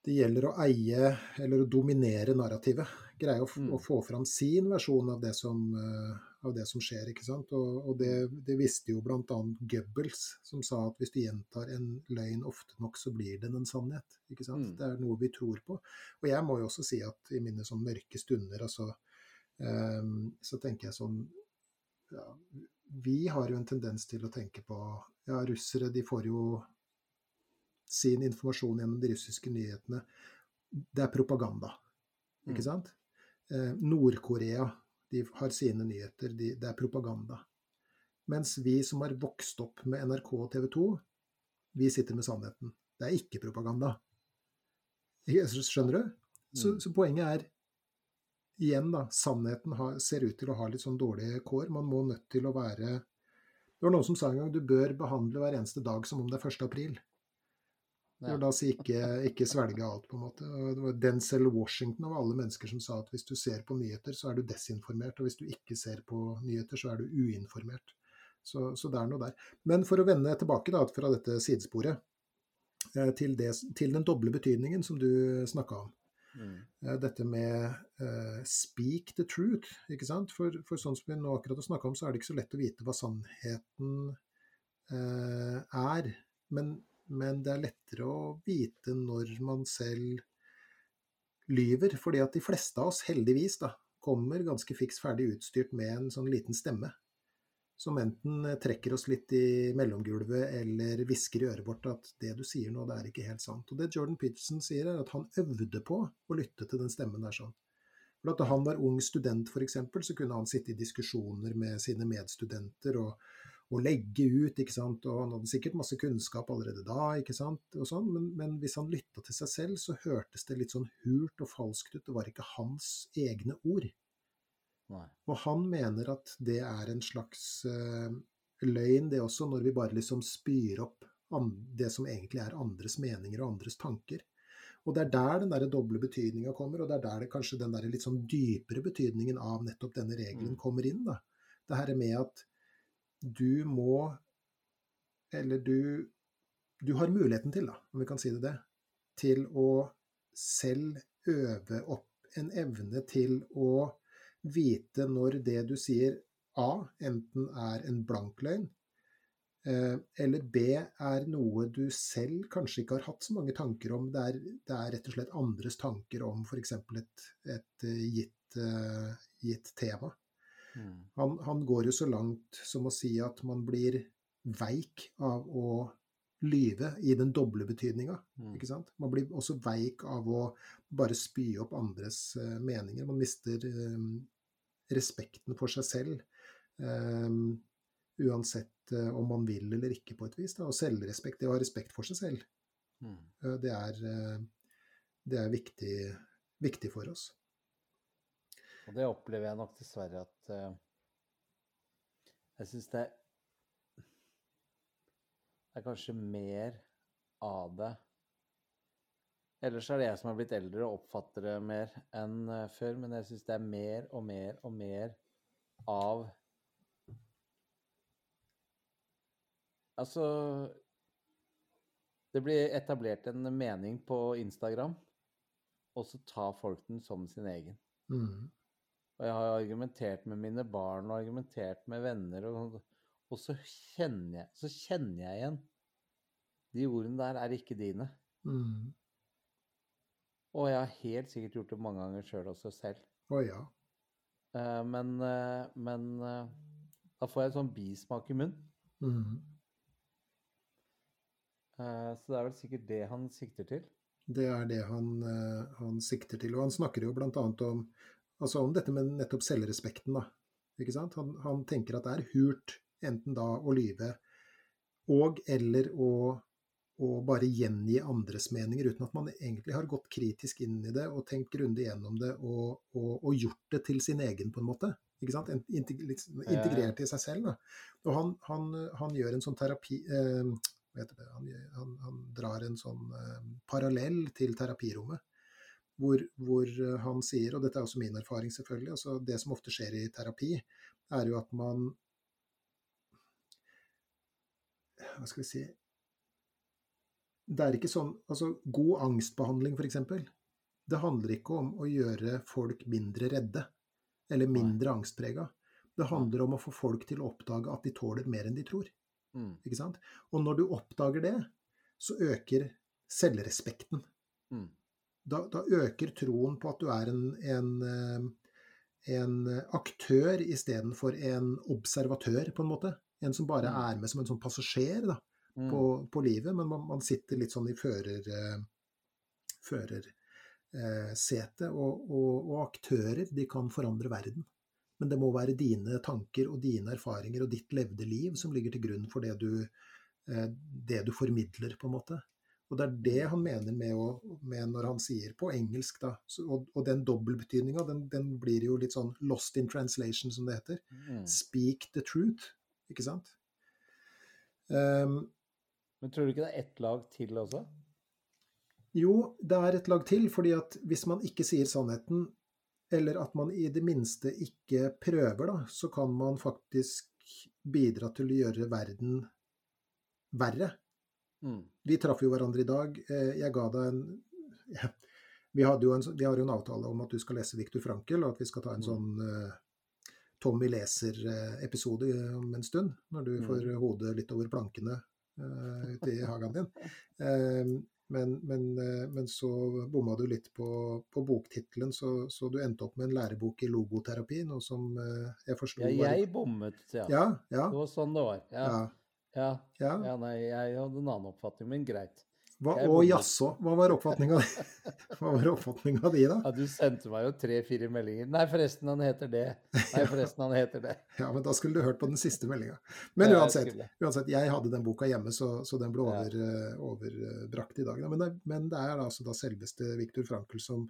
det gjelder å eie, eller å dominere narrativet. Greie å,
Mm.
å få fram sin versjon av det som, eh, av det som skjer. ikke sant? Og, og det, det visste jo bl.a. Goebbels, som sa at hvis du gjentar en løgn ofte nok, så blir den en sannhet. ikke sant?
Mm.
Det er noe vi tror på. Og jeg må jo også si at i mine sånn mørke stunder, altså, um, så tenker jeg sånn ja, Vi har jo en tendens til å tenke på Ja, russere de får jo sin informasjon gjennom de russiske nyhetene. Det er propaganda, ikke
Mm.
sant? Eh, Nord-Korea de har sine nyheter, de, det er propaganda. Mens vi som har vokst opp med NRK og TV 2, vi sitter med sannheten. Det er ikke propaganda. Skjønner du? Så,
Mm.
så poenget er igjen, da, sannheten har, ser ut til å ha litt sånn dårlige kår. Man må nødt til å være Det var noen som sa en gang du bør behandle hver eneste dag som om det er 1. april.
Ja.
La oss ikke, ikke svelge alt, på en måte. Og det var Denzel Washington av alle mennesker som sa at hvis du ser på nyheter, så er du desinformert, og hvis du ikke ser på nyheter, så er du uinformert. Så, så det er noe der. Men for å vende tilbake da, fra dette sidesporet eh, til, det, til den doble betydningen som du snakka om.
Mm.
Eh, Dette med uh, speak the truth, ikke sant? For, for sånn som vi nå akkurat har snakka om, så er det ikke så lett å vite hva sannheten uh, er. Men, men det er lettere å vite når man selv lyver. Fordi at de fleste av oss, heldigvis, da, kommer ganske fiks ferdig utstyrt med en sånn liten stemme. Som enten trekker oss litt i mellomgulvet eller hvisker i øret vårt at det du sier nå, det er ikke helt sant. Og det Jordan Peterson sier, er at han øvde på å lytte til den stemmen der sånn. For Da han var ung student, f.eks., så kunne han sitte i diskusjoner med sine medstudenter og, og legge ut, ikke sant. Og han hadde sikkert masse kunnskap allerede da, ikke sant, og sånn. Men, men hvis han lytta til seg selv, så hørtes det litt sånn hult og falskt ut. Det var ikke hans egne ord.
Nei.
Og han mener at det er en slags uh, løgn, det også, når vi bare liksom spyr opp det som egentlig er andres meninger og andres tanker. Og det er der den der doble betydninga kommer, og det er der det kanskje den der litt sånn dypere betydningen av nettopp denne regelen
Mm.
kommer inn. da. Det her med at du må Eller du Du har muligheten til, da, om vi kan si det det, til å selv øve opp en evne til å vite når det du sier A, enten er en blank løgn, eh, eller B er noe du selv kanskje ikke har hatt så mange tanker om. Det er, det er rett og slett andres tanker om f.eks. Et, et eh, gitt, eh, gitt tema.
Mm.
Han, han går jo så langt som å si at man blir veik av å lyve i den doble betydninga.
Mm.
Man blir også veik av å bare spy opp andres uh, meninger. Man mister um, respekten for seg selv. Um, uansett uh, om man vil eller ikke, på et vis. Da. Og selvrespekt, det å ha respekt for seg selv,
Mm.
uh, det er, uh, det er viktig, viktig for oss.
Og det opplever jeg nok dessverre at uh, Jeg syns det er kanskje mer av det Ellers er det jeg som har blitt eldre og oppfatter det mer enn eh, før, men jeg syns det er mer og mer og mer av Altså Det blir etablert en mening på Instagram, og så tar folk den som sin egen.
Mm.
Og jeg har argumentert med mine barn og argumentert med venner, og, og så, kjenner jeg, så kjenner jeg igjen De ordene der er ikke dine.
Mm.
Og jeg har helt sikkert gjort det mange ganger sjøl også selv.
Å ja.
Eh, men, eh, men eh, da får jeg en sånn bismak i munnen. Eh, så det er vel sikkert det han sikter til.
Det er det han, han sikter til. Og han snakker jo bl.a. om, altså om dette med nettopp selvrespekten. da. Ikke sant? Han, han tenker at det er hult enten da å lyve og eller å, å bare gjengi andres meninger uten at man egentlig har gått kritisk inn i det og tenkt grundig gjennom det og, og, og gjort det til sin egen, på en måte. Ikke sant? Liksom Integrert i seg selv. da. Og han, han, han gjør en sånn terapi eh, han, han drar en sånn eh, parallell til terapirommet. Hvor, hvor eh, han sier, og dette er også min erfaring selvfølgelig, altså det som ofte skjer i terapi, er jo at man Hva skal vi si Det er ikke sånn Altså, god angstbehandling, f.eks. Det handler ikke om å gjøre folk mindre redde eller mindre angstprega. Det handler om å få folk til å oppdage at de tåler mer enn de tror.
Mm.
Ikke sant? Og når du oppdager det, så øker selvrespekten.
Mm.
Da, da øker troen på at du er en, en, eh, en aktør istedenfor en observatør, på en måte. En som bare
Mm.
er med som en sånn passasjer da,
Mm.
på, på livet, men man, man sitter litt sånn i fører, uh, førersetet. Og, og, og aktører, de kan forandre verden. Men det må være dine tanker og dine erfaringer og ditt levde liv som ligger til grunn for det du, uh, det du formidler, på en måte. Og det er det han mener med, å, med når han sier på engelsk, da. Så, og, og den dobbeltbetydninga, den, den blir jo litt sånn lost in translation, som det heter.
Mm.
Speak the truth, ikke sant? Um,
Men tror du ikke det er ett lag til også?
Jo, det er et lag til, fordi at hvis man ikke sier sannheten, eller at man i det minste ikke prøver, da, så kan man faktisk bidra til å gjøre verden verre.
Mm.
Vi traff jo hverandre i dag. Eh, Jeg ga deg en vi, hadde jo en, vi har jo en avtale om at du skal lese Viktor Frankel, og at vi skal ta en
Mm.
sånn eh, Tommy leser-episode om en stund, når du
Mm.
får hodet litt over plankene uh, ute i hagen din. Eh, men, men, eh, men så bomma du litt på, på boktittelen, så, så du endte opp med en lærebok i logoterapi, noe som eh, jeg forsto
Ja, jeg bommet, ja.
Ja, ja,
Det var sånn det var. Ja.
ja,
Ja.
ja.
ja nei, jeg hadde en annen oppfatning, men greit.
Hva, og jaså, hva var oppfatninga di? Hva var oppfatninga di, da?
Ja, du sendte meg jo tre-fire meldinger. Nei, forresten, han heter det. Nei, forresten, han heter det.
Ja, men da skulle du hørt på den siste meldinga. Men uansett, uansett, jeg hadde den boka hjemme, så, så den ble over, eh, overbrakt i dag. Men det, men det er altså da selveste Viktor Frankel som,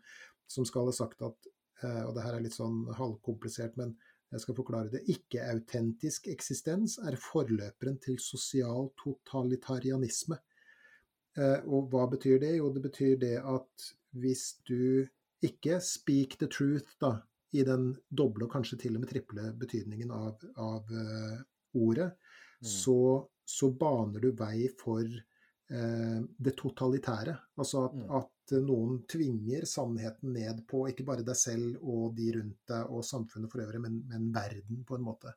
som skal ha sagt at, eh, og det her er litt sånn halvkomplisert, men jeg skal forklare det, ikke-autentisk eksistens er forløperen til sosial totalitarianisme. Eh, Og hva betyr det? Jo, det betyr det at hvis du ikke speak the truth, da, i den doble og kanskje til og med triple betydningen av, av eh, ordet,
Mm.
så, så baner du vei for det totalitære. Altså at,
Mm.
at noen tvinger sannheten ned på ikke bare deg selv og de rundt deg og samfunnet for øvrig, men, men verden, på en måte.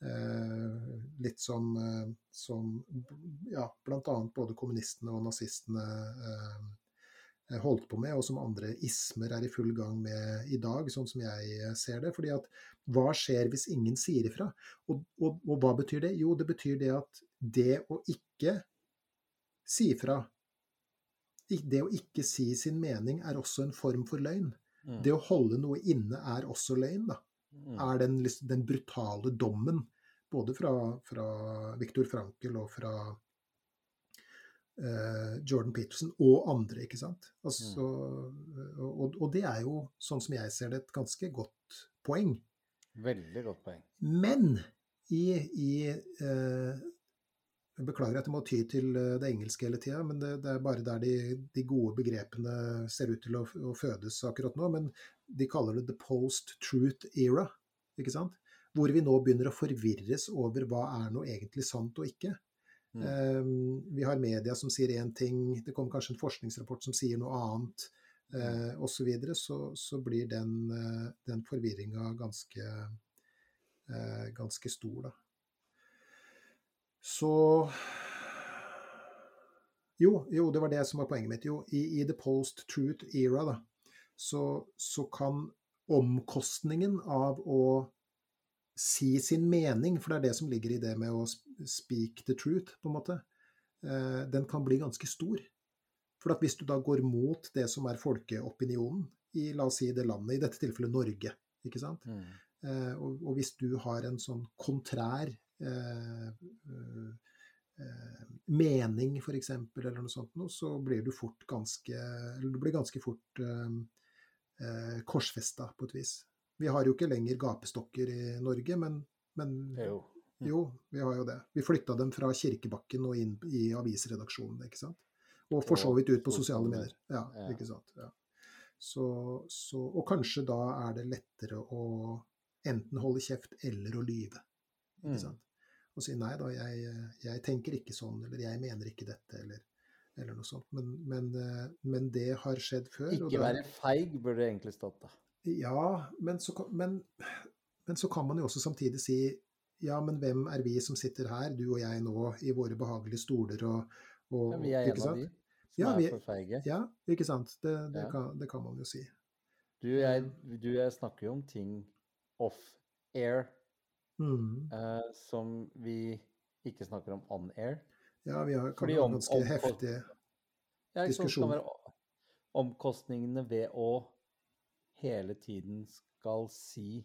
Eh, litt som, eh, som ja, bl.a. både kommunistene og nazistene eh, holdt på med, og som andre ismer er i full gang med i dag, sånn som jeg ser det. fordi at hva skjer hvis ingen sier ifra? Og, og, og hva betyr det? Jo, det betyr det at det å ikke si ifra, det å ikke si sin mening, er også en form for løgn.
Mm.
Det å holde noe inne er også løgn, da
Mm.
er den, den brutale dommen, både fra, fra Viktor Frankel og fra eh, Jordan Peterson og andre, ikke sant. Altså, og, og det er jo, sånn som jeg ser det, et ganske godt poeng.
Veldig godt poeng.
Men i, i eh, Jeg beklager at jeg må ty til eh, det engelske hele tida, men det, det er bare der de, de gode begrepene ser ut til å, å fødes akkurat nå. Men de kaller det the post-truth era, ikke sant? Hvor vi nå begynner å forvirres over hva er nå egentlig sant og ikke.
Mm.
Eh, vi har media som sier én ting, det kommer kanskje en forskningsrapport som sier noe annet, eh, osv. Så, videre, så så blir den, eh, den forvirringa ganske, eh, ganske stor, da. Så jo, jo, det var det som var poenget mitt. Jo, i, i the post-truth era, da, så, så kan omkostningen av å si sin mening, for det er det som ligger i det med å speak the truth, på en måte, eh, den kan bli ganske stor. For at hvis du da går mot det som er folkeopinionen i la oss si det landet, i dette tilfellet Norge, ikke sant?
Mm.
Eh, og, og, hvis du har en sånn kontrær mening, f.eks., eller noe sånt, så blir du fort ganske Eller du blir ganske fort eh, eh korsfesta, på et vis. Vi har jo ikke lenger gapestokker i Norge, men, men
jo.
jo. vi har jo det. Vi flytta dem fra kirkebakken og inn i avisredaksjonen, ikke sant. Og for så vidt ut på sosiale medier. Ja, ikke sant. Ja. Så, så, og kanskje da er det lettere å enten holde kjeft eller å lyve. Ikke mm. sant? Og si nei da, jeg, jeg, tenker ikke sånn, eller jeg mener ikke dette, eller, eller noe sånt. Men, men, men, det har skjedd før.
Ikke være feig, burde det egentlig stått da.
Ja, men så, men, men så, kan man jo også samtidig si ja, men hvem er vi som sitter her, du og jeg nå, i våre behagelige stoler og, og
ja, Vi er en av de som ja, er for feige.
Ja, ikke sant. Det, det, ja. kan, det, kan, man jo si.
Du jeg, du jeg, snakker jo om ting off air
mm.
uh, som vi ikke snakker om on air.
Ja, vi har, kan om, ganske heftige diskusjoner.
Omkostningene ved å hele tiden skal si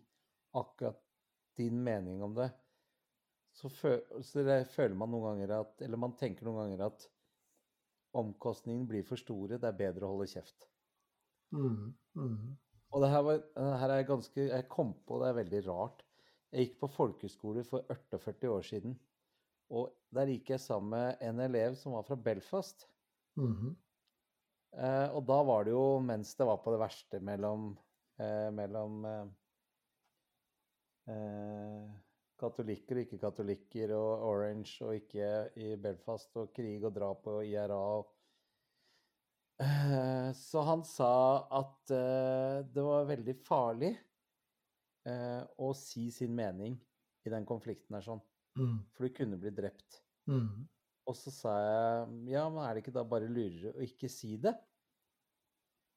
akkurat din mening om det, så, føler man noen ganger at Eller man tenker noen ganger at omkostningen blir for store, det er bedre å holde kjeft.
Mm, mm.
Og det her, var, det her er ganske Jeg kom på det er veldig rart. Jeg gikk på folkeskole for 48 år siden. Og der gikk jeg sammen med en elev som var fra Belfast.
Mm
Eh, og da var det jo mens det var på det verste mellom, eh, mellom eh, eh katolikker og ikke-katolikker og Orange og ikke i Belfast og krig og drap og IRA og eh, Så han sa at eh, det var veldig farlig å si sin mening i den konflikten her sånn.
Mm.
For du kunne bli drept.
Mm.
Og så sa jeg ja, men er det ikke da bare lurere å ikke si det?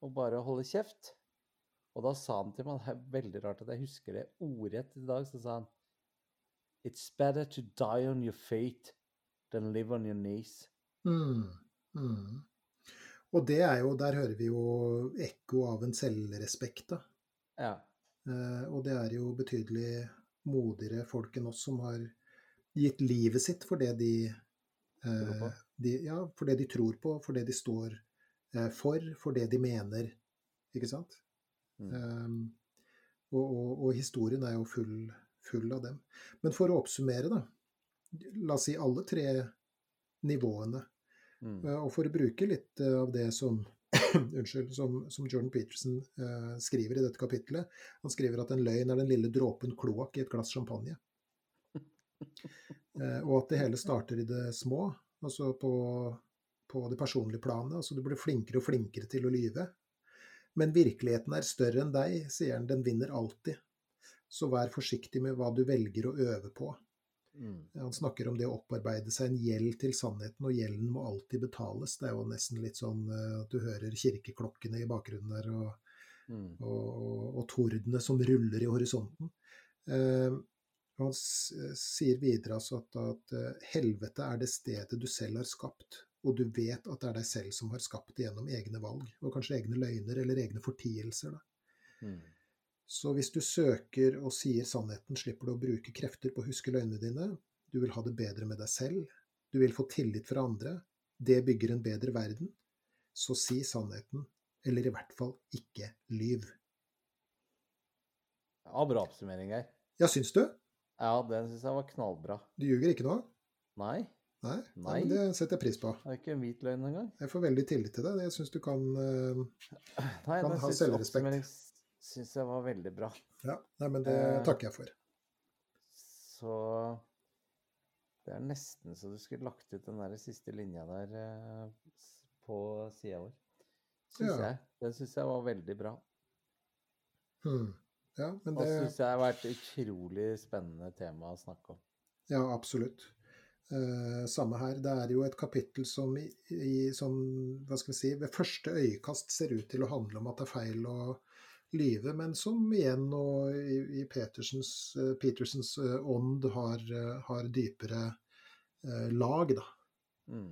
Og bare holde kjeft? Og da sa han til meg, det er veldig rart at jeg husker det ordrett i dag, så sa han It's better to die on your fate than live on your knees.
Mm, mm. Og det er jo, der hører vi jo ekko av en selvrespekt, da.
Ja.
Eh, og det er jo betydelig modigere folk enn oss som har gitt livet sitt for det de Eh, de, ja, for det de tror på, for det de står eh, for, for det de mener. Ikke sant? Mm. Um, og, og, og, historien er jo full, full, av dem. Men for å oppsummere, da. La oss si alle tre nivåene. Mm. Og for å bruke litt av det som unnskyld, som, som, Jordan Peterson eh, skriver i dette kapitlet. Han skriver at en løgn er den lille dråpen kloakk i et glass champagne. Eh, og at det hele starter i det små, altså på, på det personlige planet. Altså du blir flinkere og flinkere til å lyve. Men virkeligheten er større enn deg, sier han. Den vinner alltid. Så vær forsiktig med hva du velger å øve på.
Mm.
Han snakker om det å opparbeide seg en gjeld til sannheten, og gjelden må alltid betales. Det er jo nesten litt sånn at eh, du hører kirkeklokkene i bakgrunnen der, og, mm. og, og, og tordene som ruller i horisonten. Eh, han sier videre altså at, at, eh, helvete er det stedet du selv har skapt, og du vet at det er deg selv som har skapt det gjennom egne valg, og kanskje egne løgner eller egne fortielser.
Mm.
Så hvis du søker og sier sannheten, slipper du å bruke krefter på å huske løgnene dine. Du vil ha det bedre med deg selv. Du vil få tillit fra andre. Det bygger en bedre verden. Så si sannheten, eller i hvert fall ikke lyv.
Ja, bra oppsummering her.
Ja, syns du?
Ja, den syns jeg var knallbra.
Du ljuger ikke nå?
Nei.
Nei? Nei. Det setter jeg pris på.
Det er ikke en hvit løgn engang.
Jeg får veldig tillit til deg. Jeg syns du kan, uh, Nei, kan ha selvrespekt.
Syns jeg var veldig bra.
Ja, Nei, men det uh, takker jeg for.
Så Det er nesten så du skulle lagt ut den der siste linja der uh, på sida vår. Syns ja. jeg. Den syns jeg var veldig bra.
Hmm. Ja, men det...
Og syns jeg har vært et utrolig spennende tema å snakke om.
Ja, absolutt. Uh, samme her. Det er jo et kapittel som, i, i, som hva skal vi si, ved første øyekast ser ut til å handle om at det er feil å lyve, men som igjen og i, i Petersens, eh, Petersens eh, ånd har, eh, har dypere lag, da.
Mm.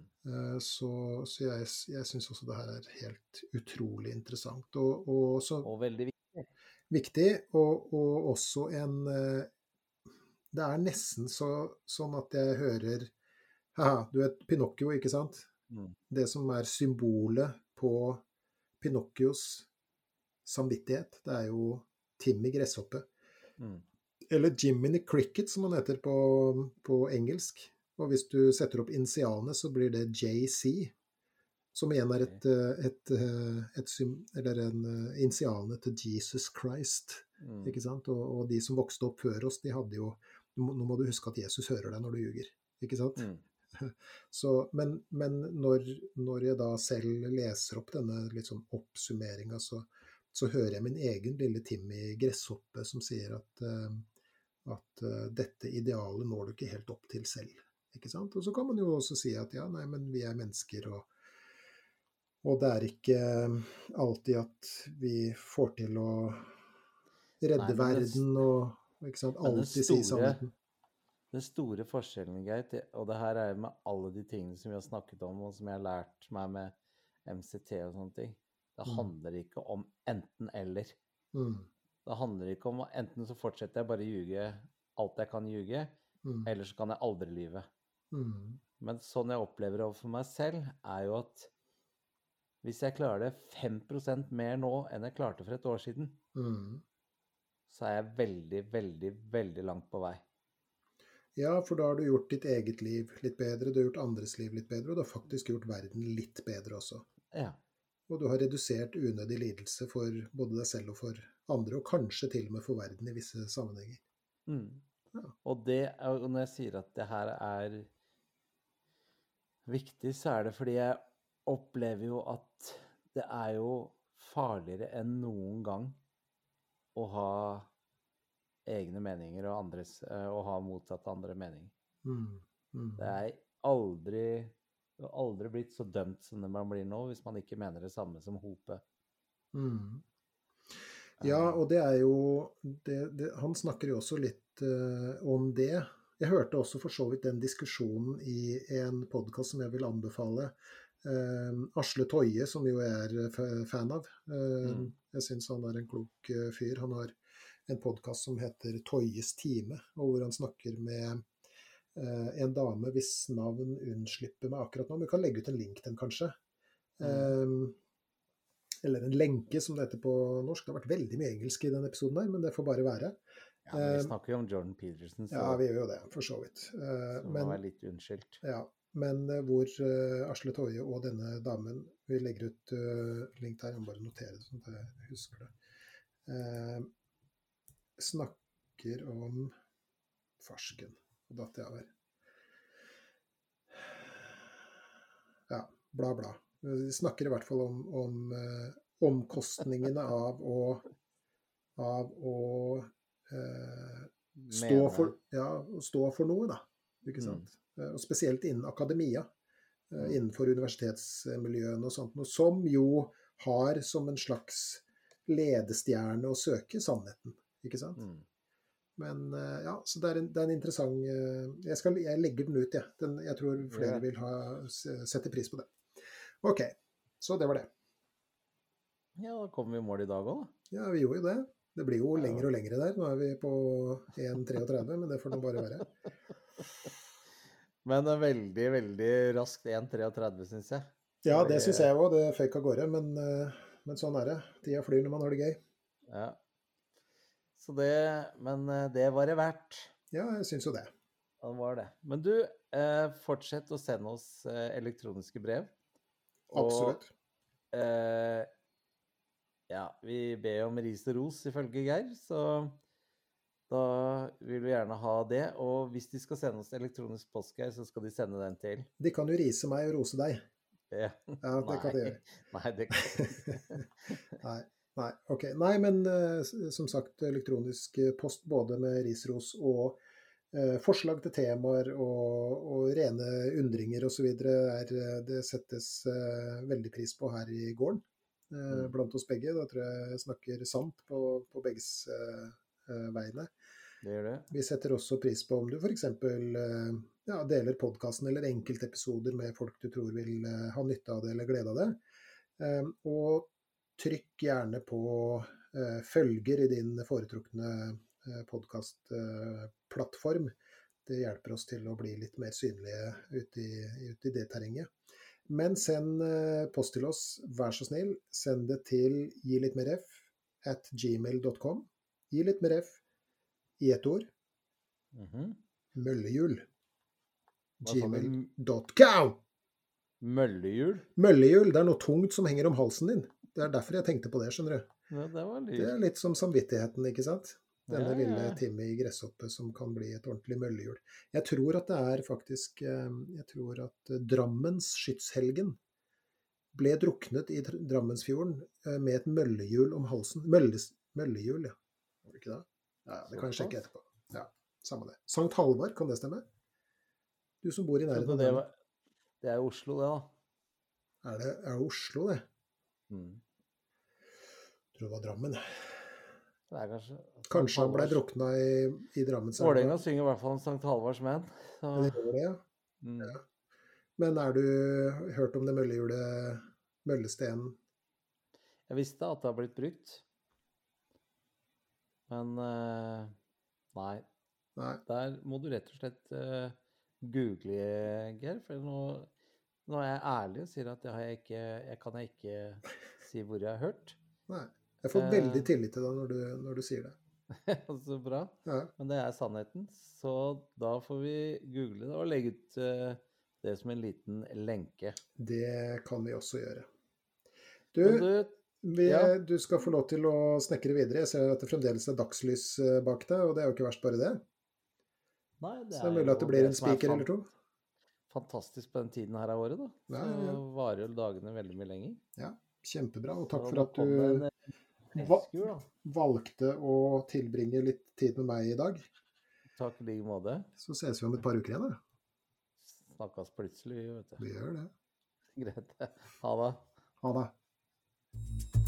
Så, så jeg, jeg syns også det her er helt utrolig interessant. Og, og så
Og veldig viktig.
viktig, og, og også en Det er nesten så, sånn at jeg hører Haha, du vet Pinocchio, ikke sant?
Mm.
Det som er symbolet på Pinocchios samvittighet, det er jo Timmy Gresshoppe.
Mm.
Eller Jiminy Cricket, som han heter på, på engelsk. Og hvis du setter opp initialene, så blir det JC. Som igjen er et, eh, et, eh, et sym- eller en eh, initialene til Jesus Christ.
Mm.
Ikke sant? Og, og de som vokste opp før oss, de hadde jo Nå må- du huske at Jesus hører deg når du ljuger. Ikke sant?
Mm.
Så, men men når, når jeg da selv leser opp denne sånn oppsummeringa, så, så hører jeg min egen lille Timmy Gresshoppe som sier at, eh, at eh, dette idealet når du ikke helt opp til selv. Ikke sant? Og så kan man jo også si at ja, nei, men vi er mennesker, og, og det er ikke alltid at vi får til å redde
Nei,
verden og ikke sant? alltid si sannheten.
Den store forskjellen, Geir, og det her er med alle de tingene som vi har snakket om, og som jeg har lært meg med MCT og sånne ting, det
Mm.
handler ikke om enten-eller.
Mm,
Det handler ikke om enten så fortsetter jeg bare å ljuge alt jeg kan ljuge,
mm,
eller så kan jeg aldri lyve.
mm,
Men sånn jeg opplever det overfor meg selv, er jo at hvis jeg klarer det 5% mer nå enn jeg klarte for et år siden,
mm.
så er jeg veldig, veldig, veldig langt på vei.
Ja, for da har du gjort ditt eget liv litt bedre, du har gjort andres liv litt bedre, og du har faktisk gjort verden litt bedre også.
Ja.
Og du har redusert unødig lidelse for både deg selv og for andre, og kanskje til og med for verden i visse sammenhenger.
Mm.
Ja.
Og det, og når jeg sier at det her er viktig, så er det fordi jeg opplever jo at det er jo farligere enn noen gang å ha egne meninger og andres, eh, å ha motsatt andre meninger.
Mm, mm.
Det er aldri det har aldri blitt så dømt som det man blir nå, hvis man ikke mener det samme som Hope.
Mm. Ja, og det er jo det, det, Han snakker jo også litt uh, om det. Jeg hørte også for så vidt den diskusjonen i en podkast som jeg vil anbefale. Uh, Asle Toje, som jo jeg er fan av. Uh,
Mm.
Jeg syns han er en klok eh, fyr. Han har en podkast som heter Toyes time, og hvor han snakker med eh, en dame hvis navn unnslipper meg akkurat nå. Men vi kan legge ut en link til den, kanskje. Eh, eller en lenke, som det heter på norsk. Det har vært veldig mye engelsk i den episoden her, men det får bare være.
Ja, men vi
Eh,
snakker jo om Jordan Peterson, så
Ja, vi gjør jo det, for så vidt. Uh,
så må være litt unnskyldt.
ja, men eh, hvor eh, Asle Toje og denne damen Vi legger ut eh, link der, jeg må bare notere det sånn at jeg husker det. Eh, snakker om Farsken. Hvor datt jeg over. Ja, bla, bla. Vi snakker i hvert fall om, om eh, omkostningene av å av å eh, stå, for, ja, stå for noe, da. Ikke
Mm.
sant? Mm. Og spesielt innen akademia. eh,
Mm.
Innenfor universitetsmiljøene og sånt. Noe som jo har som en slags ledestjerne å søke sannheten. Ikke sant?
Mm.
Men eh, ja, så det er en, det er en interessant eh, jeg, skal, jeg legger den ut, jeg. Ja. jeg tror flere vil ha, sette pris på det. OK. Så det var det.
Ja, da kommer vi i mål i dag òg, da.
Ja, vi gjorde jo det. Det blir jo lengre og lengre der. Nå er vi på 1,33, men det får nå bare være.
Men er veldig, veldig raskt 1.33, syns jeg.
Ja, det syns jeg òg. Det føyk av gårde. Men, eh, men sånn er det. Tida flyr når man har det gøy.
Ja. Så det Men eh, det var det verdt.
Ja, jeg syns jo det.
Ja, Det var det. Men du, eh, fortsett å sende oss eh, elektroniske brev. Og,
Absolutt.
Eh, ja, vi ber om ris og ros, ifølge Geir, så da vil vi gjerne ha det. Og hvis de skal sende oss elektronisk post, Geir, så skal de sende den til
De kan jo rise meg og rose deg.
Ja.
Ja, det kan de gjøre.
Nei, det kan de ikke.
Ok. Nei, men eh, som sagt, elektronisk post både med risros og eh, forslag til temaer og, og rene undringer osv. Det settes eh, veldig pris på her i gården. eh,
Mm.
blant oss begge. Da tror jeg jeg snakker sant på, på begges uh, eh, vegne.
Det det.
Vi setter også pris på om du f.eks. Uh, ja, deler podkasten eller enkeltepisoder med folk du tror vil uh, ha nytte av det eller glede av det. Eh, og trykk gjerne på eh, følger i din foretrukne eh, podkastplattform. det hjelper oss til å bli litt mer synlige ute i, ute i det terrenget. Men send eh, post til oss, vær så snill. Send det til gi litt mer f at gmail.com. Gi litt mer f i ett ord. Møllehjul.
Hva sa du?
Gmail.com.
Møllehjul?
Møllehjul, det er noe tungt som henger om halsen din. Det er derfor jeg tenkte på det, skjønner du.
Ja, det var
Det er litt som samvittigheten, ikke sant? Denne
Ja, ja,
lille. Timmy i gresshoppet som kan bli et ordentlig møllehjul. Jeg tror at det er faktisk eh, Jeg tror at eh, Drammens skytshelgen ble druknet i Dr- Drammensfjorden eh, med et møllehjul om halsen. Mølles, møllehjul, ja. Var det ikke det? Ja, det kan jeg sjekke etterpå. Ja, Samme det. Sankt Halvard, kan det stemme? Du som bor i nærheten av
det, det er Oslo, det, da.
Er det, er det Oslo, det?
Mm.
Tror det var Drammen.
Det er kanskje
Kanskje han ble drukna i, i Drammen.
Vålerenga synger i hvert fall om Sankt Halvards menn. Så,
Det det, ja.
mm.
Ja. Men er du hørt om det møllehjulet Møllestenen?
Jeg visste at det har blitt brukt. Men uh, nei.
Nei.
Der må du rett og slett uh, google, Geir. For nå, nå er jeg ærlig og sier at jeg ikke Jeg kan jeg ikke si hvor jeg har hørt.
Nei. Jeg får
Eh.
veldig tillit til deg når du, når du sier det.
Så bra.
Ja.
Men det er sannheten. Så da får vi google det og legge ut eh, det som en liten lenke.
Det kan vi også gjøre. Du,
du,
vi,
ja.
du skal få lov til å snekre videre. Jeg ser at det fremdeles er dagslys eh, bak deg, og det er jo ikke verst bare det.
nei, det
Så det er mulig at det blir en
er
spiker eller to.
Fantastisk på den tiden her av året, da. Så
ja,
varer jo dagene veldig mye lenger.
Ja, Kjempebra. Og takk for at du
elskur, da.
valgte å tilbringe litt tid med meg i dag.
Takk i like måte.
Så ses vi om et par uker igjen, da.
Snakkes plutselig, vet du.
Vi gjør det.
Greit. Ha det.
Ha det.